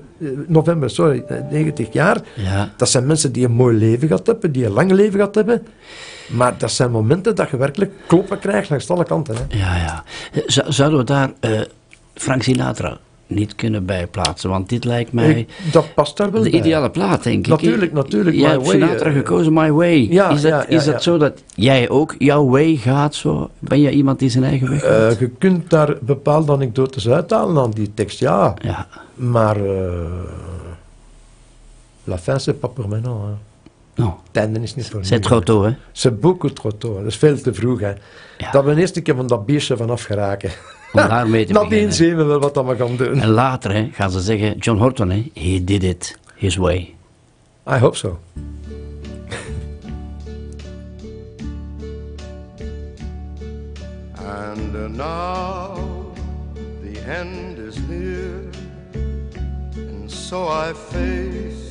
november, sorry, eh, 90 jaar. ja. Dat zijn mensen die een mooi leven gehad hebben, die een lang leven gehad hebben. Maar dat zijn momenten dat je werkelijk kloppen krijgt langs alle kanten. Hè. Ja, ja. Zouden we daar eh, Frank Sinatra niet kunnen bijplaatsen? Want dit lijkt mij Ik- dat past daar wel de bij. ideale plaat, denk ik. Natuurlijk, natuurlijk. Jij hebt Way, Sinatra eh, gekozen, My Way. ja, is dat, ja, ja, is dat zo dat jij ook jouw way gaat zo? Ben jij iemand die zijn eigen weg gaat? Eh, je kunt daar bepaalde anekdotes uithalen aan die tekst, ja. ja. Maar eh, la fin c'est pas. Hè. Nou, Het einde is niet voor c'est trop tôt, hè? C'est beaucoup trop tôt. Dat is veel te vroeg. Hè. Ja. Dat we eerst een keer van dat biertje vanaf geraken. Om daarmee te Nadien beginnen. zien we wel wat dat we gaan doen. En later hè, gaan ze zeggen, John Horton, hè, he did it his way. I hope so. And uh, now the end is near, and so I face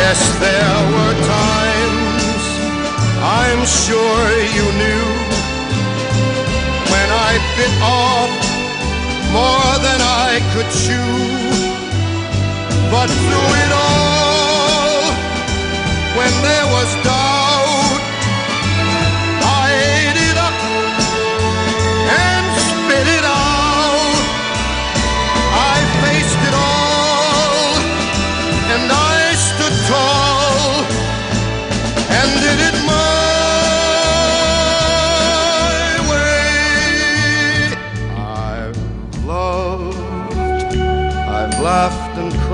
Yes, there were times I'm sure you knew when I bit off more than I could chew. But through it all, when there was doubt,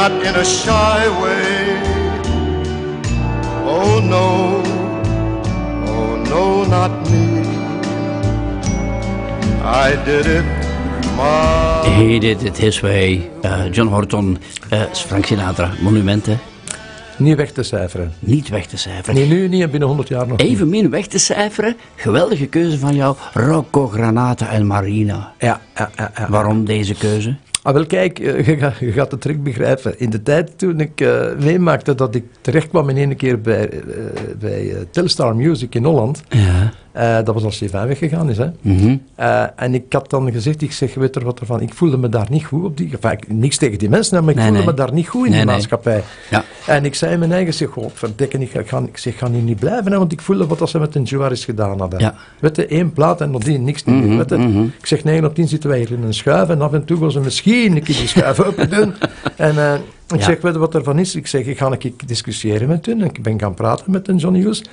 not in a shy way, oh no, oh no, not me. I did it my He did it his way. Eh, John Horton, eh, Frank Sinatra, monumenten. Niet weg te cijferen. Niet weg te cijferen. Nee, nu niet en binnen 100 jaar nog. Evenmin weg te cijferen. Geweldige keuze van jou. Rocco Granata en Marina. Ja, ja, ja, ja. Waarom deze keuze? Ah, wel kijk, eh, je, gaat- het direct begrijpen. In de tijd toen ik eh, meemaakte dat ik terecht kwam in één keer bij, eh, bij Telstar Music in Holland. Ja. Eh, dat was als Stefan weggegaan is. Hè. Mhm. Eh, en ik had dan gezegd, ik zeg, weet er wat ervan, ik voelde me daar niet goed op die... Enfin, ik- niks tegen die mensen, maar ik Nee, voelde nee. me daar niet goed in Nee, die maatschappij. Ja. En ik zei in mijn eigen, zeg, god, verdikken, ik, ga, ik, zeg, ga hier niet blijven, hè, want ik voelde wat dat ze met een Juaris gedaan hadden. Ja. Weet je, één plaat en nadien niks weet je. mhm. Ik zeg, 9 op 10 zitten wij hier in een schuif en af en toe gaan ze misschien een keer die schuif open doen. En eh, ik Ja. zeg, weet je wat ervan is? Ik zeg, ik ga een keer discussiëren met hun. Ik ben gaan praten met een Johnny Hughes.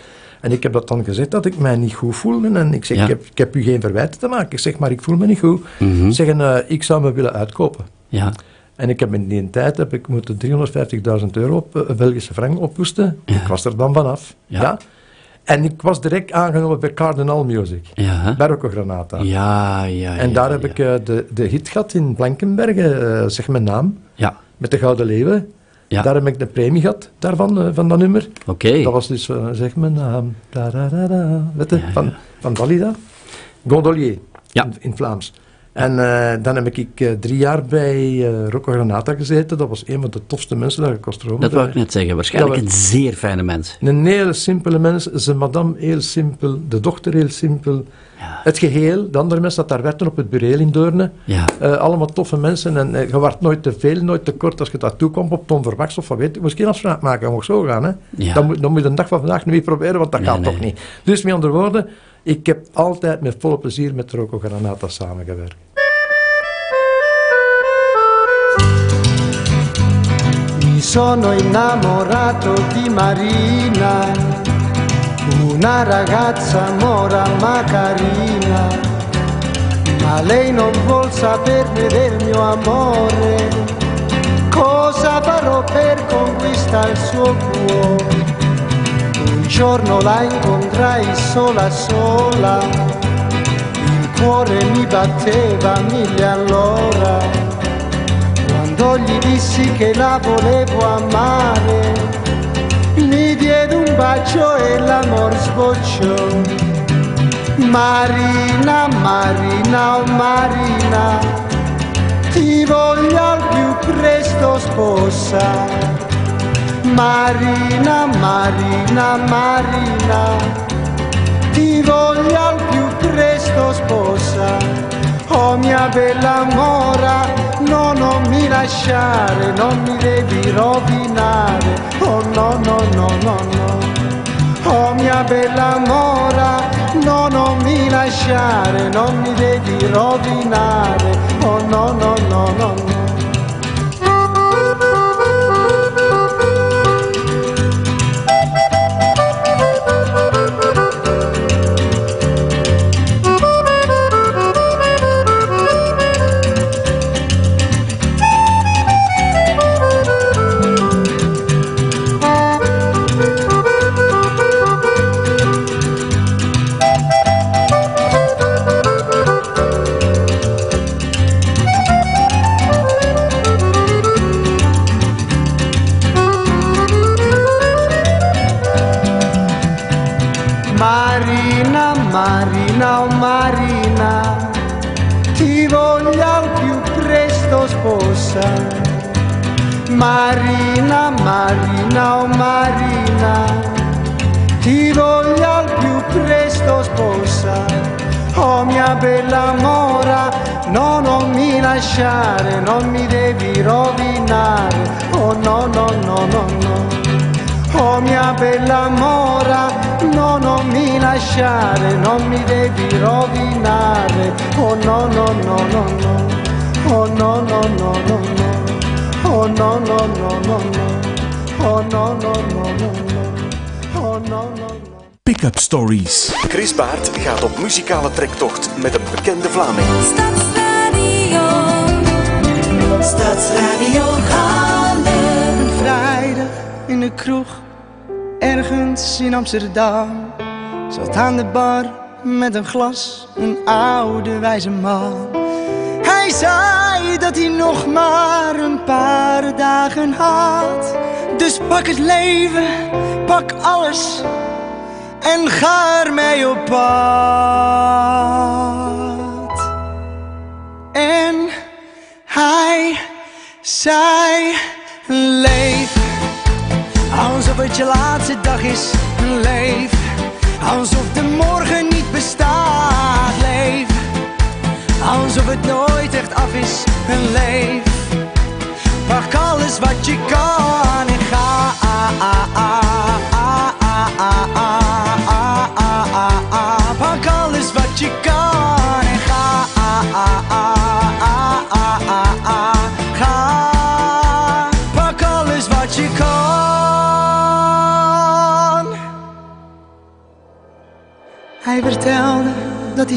En ik heb dat dan gezegd dat ik mij niet goed voelde. En ik zeg, Ja. ik, heb, ik heb u geen verwijten te maken. Ik zeg, maar ik voel me niet goed. Mhm. Zeggen, eh, ik zou me willen uitkopen. Ja. En ik heb in die tijd heb ik moeten 350.000 euro op eh, Belgische frank ophoesten. Ik was er dan vanaf. Ja. Ja. En ik was direct aangenomen bij Cardinal Music. Ja. Bij Rocco Granata. Ja, ja, En daar heb ik eh, de, de hit gehad in Blankenbergen, zeg mijn naam, Ja, met de Gouden Leeuwen. Ja. Daar heb ik de premie gehad, daarvan, eh, van dat nummer. oké. Dat was dus, eh, zeg mijn naam, da, da, da, da, weet je, Ja, van, van Dalida. Gondolier, Ja. in, in Vlaams. En eh, dan heb ik eh, drie jaar bij eh, Rocco Granata gezeten. Dat was een van de tofste mensen dat ik was Dat wou ik net zeggen. Waarschijnlijk een zeer fijne mens. Een hele simpele mens, zijn madame heel simpel, de dochter heel simpel. Ja. Het geheel, de andere mensen dat daar werkten op het bureau in Deurne. Ja. Eh, allemaal toffe mensen en eh, je werd nooit te veel, nooit te kort als je daartoe kwam op Tom Verwachts of wat weet ik. Moest geen afspraak maken, je mocht zo gaan. Hè? Ja. Dan, moet, dan moet je de dag van vandaag niet proberen, want dat Nee, gaat nee. toch niet. Dus met andere woorden, ik heb altijd met volle plezier met Rocco Granata samengewerkt. Mi sono innamorato di Marina, una ragazza mora ma carina, ma lei non vuol saperne del mio amore. Cosa farò per conquistare il suo cuore? Un giorno la incontrai sola sola, il cuore mi batteva mille all'ora. Quando gli dissi che la volevo amare, mi diede un bacio e l'amor sbocciò. Marina, Marina, oh Marina, ti voglio al più presto sposa. Marina, Marina, Marina, ti voglio al più presto sposa. Oh mia bella mora, no, non mi lasciare, non mi devi rovinare. Oh no, no, no, no, no. Oh mia bella mora, no, non mi lasciare, non mi devi rovinare. Oh no, no, no, no, no. Baert gaat op muzikale trektocht met een bekende Vlaming. Stadsradio. Stadsradio Handen. Vrijdag in de kroeg, ergens in Amsterdam. Zat aan de bar met een glas, een oude wijze man. Hij zei dat hij nog maar een paar dagen had. Dus pak het leven, pak alles en ga ermee op apart.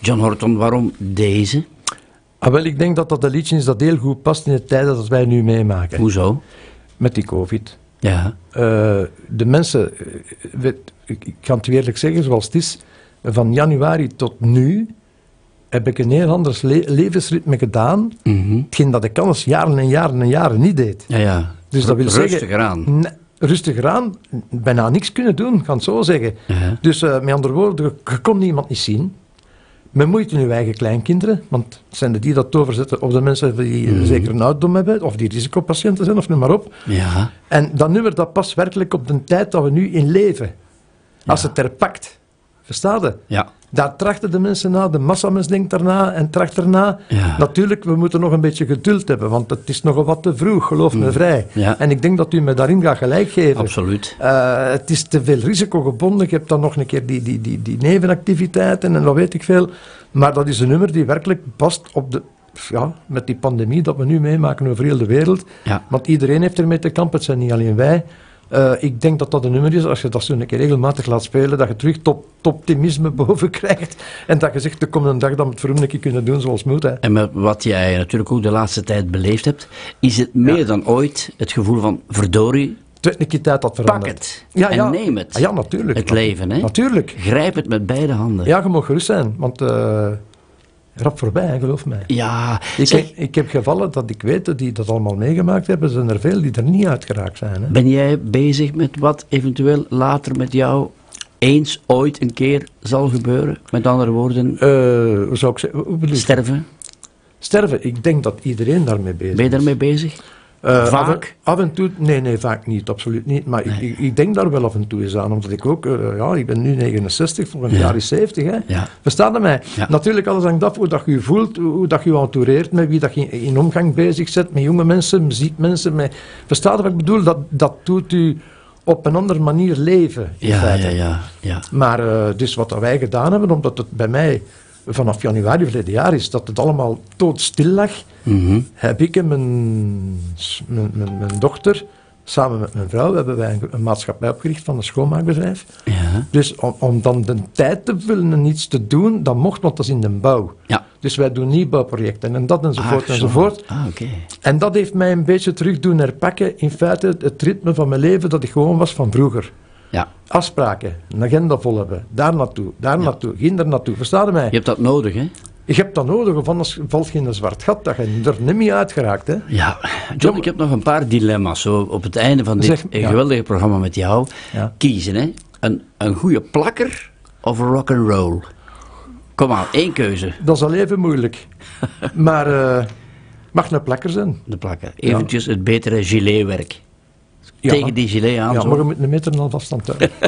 John Horton, waarom deze? Ah, wel, ik denk dat dat een liedje is dat heel goed past in de tijden dat wij nu meemaken. Hoezo? Met die covid. Ja. Eh, de mensen, eh, weet- ik, kan het u eerlijk zeggen zoals het is, van januari tot nu heb ik een heel anders le- levensritme gedaan, hetgeen dat ik anders jaren en jaren en jaren niet deed. Ja, ja. Dus dat wil Rustiger zeggen... aan. Nee, rustiger aan, bijna niks kunnen doen, kan het zo zeggen. Dus eh, met andere woorden, je kon niemand niet zien. Met moeite uw eigen kleinkinderen, want het zijn de die dat overzetten op de mensen die Mhm. zeker een ouderdom hebben, of die risicopatiënten zijn, of noem maar op. Ja. En dat nummer dat past werkelijk op de tijd dat we nu in leven. Als het er pakt. Verstaat je? Ja. Daar trachten de mensen na, de massamens denkt daarna en tracht erna. Ja. Natuurlijk, we moeten nog een beetje geduld hebben, want het is nogal wat te vroeg, geloof me vrij. Mm. Ja. En ik denk dat u me daarin gaat gelijk geven. Absoluut. Eh, het is te veel risicogebonden. Je hebt dan nog een keer die, die, die, die nevenactiviteiten en wat weet ik veel. Maar dat is een nummer die werkelijk past op de ja, met die pandemie dat we nu meemaken over heel de wereld. Ja. Want iedereen heeft ermee te kampen, het zijn niet alleen wij. Eh, ik denk dat dat een nummer is, als je dat zo een keer regelmatig laat spelen, dat je terug top, top optimisme boven krijgt. En dat je zegt, er komt een dag dat we het voor een keer kunnen doen zoals moet. Hè. En met wat jij natuurlijk ook de laatste tijd beleefd hebt, is het meer dan ooit het gevoel van verdorie, keer tijd dat pak verandert. het Ja, en ja. neem het. Ah, ja, natuurlijk. Het leven, hè? Natuurlijk. Grijp het met beide handen. Ja, je mag gerust zijn, want eh rap voorbij, geloof mij. Ja, Ik, zeg, heb, ik heb gevallen dat ik weet dat die dat allemaal meegemaakt hebben. Zijn er veel die er niet uitgeraakt zijn. Hè. ben jij bezig met wat eventueel later met jou eens ooit een keer zal gebeuren? Met andere woorden, hoe zou ik zeggen? Sterven? Sterven, ik denk dat iedereen daarmee bezig Ben je is. daarmee bezig? Eh, Vaak? Af en, af en toe, nee, nee, vaak niet, absoluut niet. Maar ik, ik, ik denk daar wel af en toe eens aan, omdat ik ook, eh, ja, ik ben nu 69, volgend Ja. jaar is 70, hè. Ja. Verstaat je mij? Ja. Natuurlijk, alles hangt af hoe dat je voelt, hoe dat je entoureert, met wie dat je in omgang bezig zet, met jonge mensen. Met, verstaat je wat ik bedoel? Dat, dat doet u op een andere manier leven, in Ja, feite. ja, ja, ja. Maar eh, dus wat wij gedaan hebben, omdat het bij mij vanaf januari verleden jaar is, dat het allemaal doodstil lag, Mhm. heb ik en mijn, mijn, mijn, mijn dochter, samen met mijn vrouw, hebben wij een, een maatschappij opgericht van een schoonmaakbedrijf. ja. Dus om, om dan de tijd te vullen en iets te doen, dat mocht, want dat is in de bouw. Ja. Dus wij doen nieuwbouwprojecten en dat enzovoort Ah, zo. enzovoort. Ah, oké. En dat heeft mij een beetje terug doen herpakken, in feite het ritme van mijn leven dat ik gewoon was van vroeger. Ja, Afspraken, een agenda vol hebben, daar naartoe, daar naartoe, geen daar naartoe. Versta je mij? je hebt dat nodig, hè? Je hebt dat nodig, of anders valt je in een zwart gat dat je er niet meer uitgeraakt. Hè? Ja, John, ik heb nog een paar dilemma's zo op het einde van dit Zeg, ja. geweldige programma met jou. Ja. Kiezen, hè? Een, een goede plakker of een rock and roll. Kom aan, één keuze. Dat is al even moeilijk. maar eh mag een plakker zijn. De plakker. Eventjes het betere giletwerk. Ja. Tegen die gilet aan. Ja, maar je moet een meter afstand houden.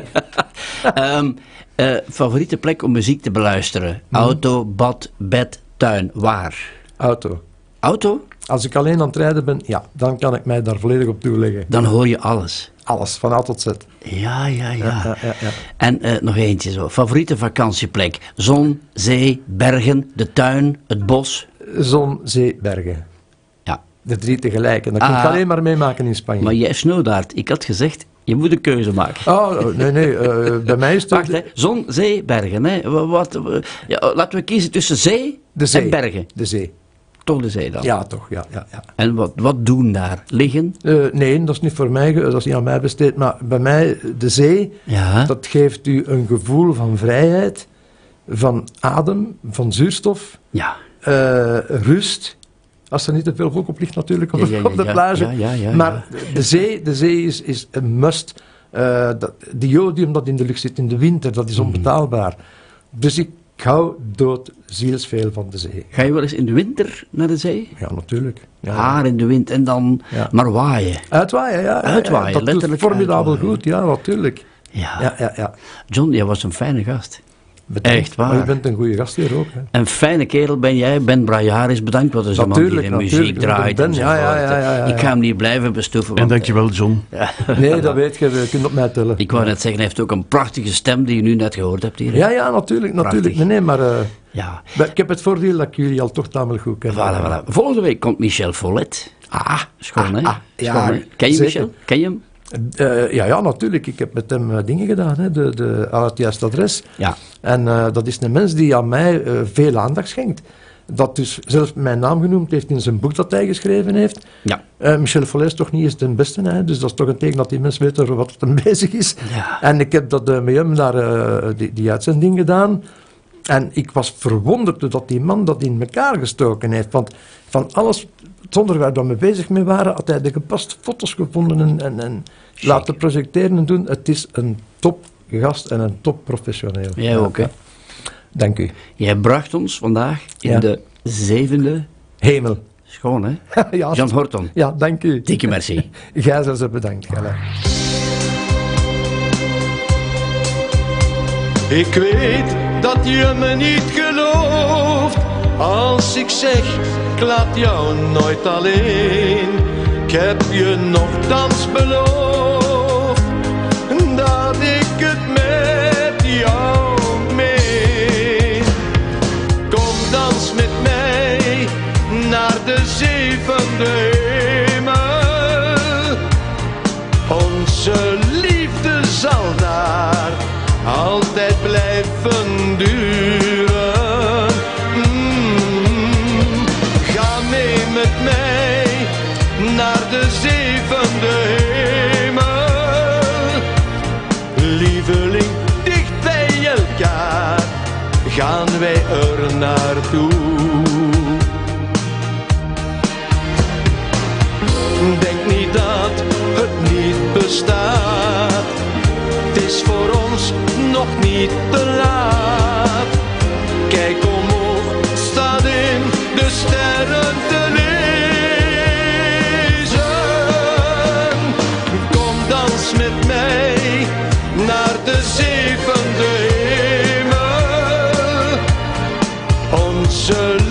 Ehm, eh, favoriete plek om muziek te beluisteren? Mhm. Auto, bad, bed, tuin. Waar? Auto. Auto? Als ik alleen aan het rijden ben, ja, dan kan ik mij daar volledig op toeleggen. Dan hoor je alles. Alles, van A tot Z. Ja, ja, ja. Ja, ja, ja. En eh, nog eentje zo. Favoriete vakantieplek? Zon, zee, bergen, de tuin, het bos. Zon, zee, bergen. De drie tegelijk. En dat kun je Ah. alleen maar meemaken in Spanje. Maar jij snowdaard. Ik had gezegd, je moet een keuze maken. Oh, nee, nee. eh, bij mij is het... Wacht, hè. Zon, zee, bergen. Hè. Wa- Wat, ja, laten we kiezen tussen zee, De zee. en bergen. De zee. Toch de zee dan. Ja, toch. Ja, ja, ja. En wat, wat doen daar? Liggen? Eh, nee, dat is niet voor mij, dat is niet aan mij besteed. Maar bij mij, de zee, Ja. dat geeft u een gevoel van vrijheid, van adem, van zuurstof, Ja. eh, rust. Als er niet te veel volk op ligt natuurlijk op, Ja, ja, ja, op de plage. maar de zee, de zee is, is een must. Eh dat, die jodium dat in de lucht zit in de winter, dat is Mhm. onbetaalbaar. Dus ik hou dood zielsveel van de zee. Ga je wel eens in de winter naar de zee? Ja, natuurlijk. Ja. Haar in de wind en dan maar waaien. Uitwaaien, ja. Uitwaaien, dat letterlijk formidabel uitwaaien. goed, ja, natuurlijk. Ja. Ja, ja, ja. John, jij was een fijne gast. Bedankt. Echt waar. Maar je bent een goede gast hier ook. Hè. Een fijne kerel ben jij. Ben Brajaris, bedankt. Wat is een man die de muziek draait. Ben, enzovoort. ja, ja, ja, ja, ja. Ik ga hem niet blijven bestoeven. En dankjewel, John. Nee, dat weet je, je kunt op mij tellen. Ik wou net zeggen, hij heeft ook een prachtige stem die je nu net gehoord hebt hier. Ja, ja, natuurlijk, natuurlijk. Nee, nee, maar eh, Ja. ik heb het voordeel dat ik jullie al toch tamelijk goed ken. Voilà, voilà. Volgende week komt Michel Follet. Ah, Schoon, hè? ah, ja, Schoon, hè? Ken je zeker. Michel? Ken je hem? Eh, ja, ja, natuurlijk. Ik heb met hem eh, dingen gedaan, hè, de, de, aan het juiste adres. Ja. En eh, dat is een mens die aan mij veel aandacht schenkt. Dat dus zelfs mijn naam genoemd heeft in zijn boek dat hij geschreven heeft. Ja. Michel Follet is toch niet eens de beste, hè? dus dat is toch een teken dat die mens weet over wat hem bezig is. Ja. En ik heb dat met hem daar die, die uitzending gedaan. En ik was verwonderd dat die man dat in elkaar gestoken heeft. Want van alles, zonder waar we mee bezig mee waren, had hij de gepaste foto's gevonden en, en, en laten projecteren en doen. Het is een topgast en een topprofessioneel. Jij ook, hè? Dank u. Jij bracht ons vandaag in Ja. de zevende... Hemel. Schoon, hè? ja, Jan Horton. ja, dank u. Dikke merci. Gij zelfs bedankt. Ik weet dat je me niet gelooft. Als ik zeg, ik laat jou nooit alleen. Ik heb je nogthans beloofd dat ik het met jou meen. Kom dans met mij naar de zevende hemel. Onze liefde zal daar al bestaat. Het is voor ons nog niet te laat. Kijk omhoog, staat in de sterren te lezen. Kom dans met mij naar de zevende hemel. Onze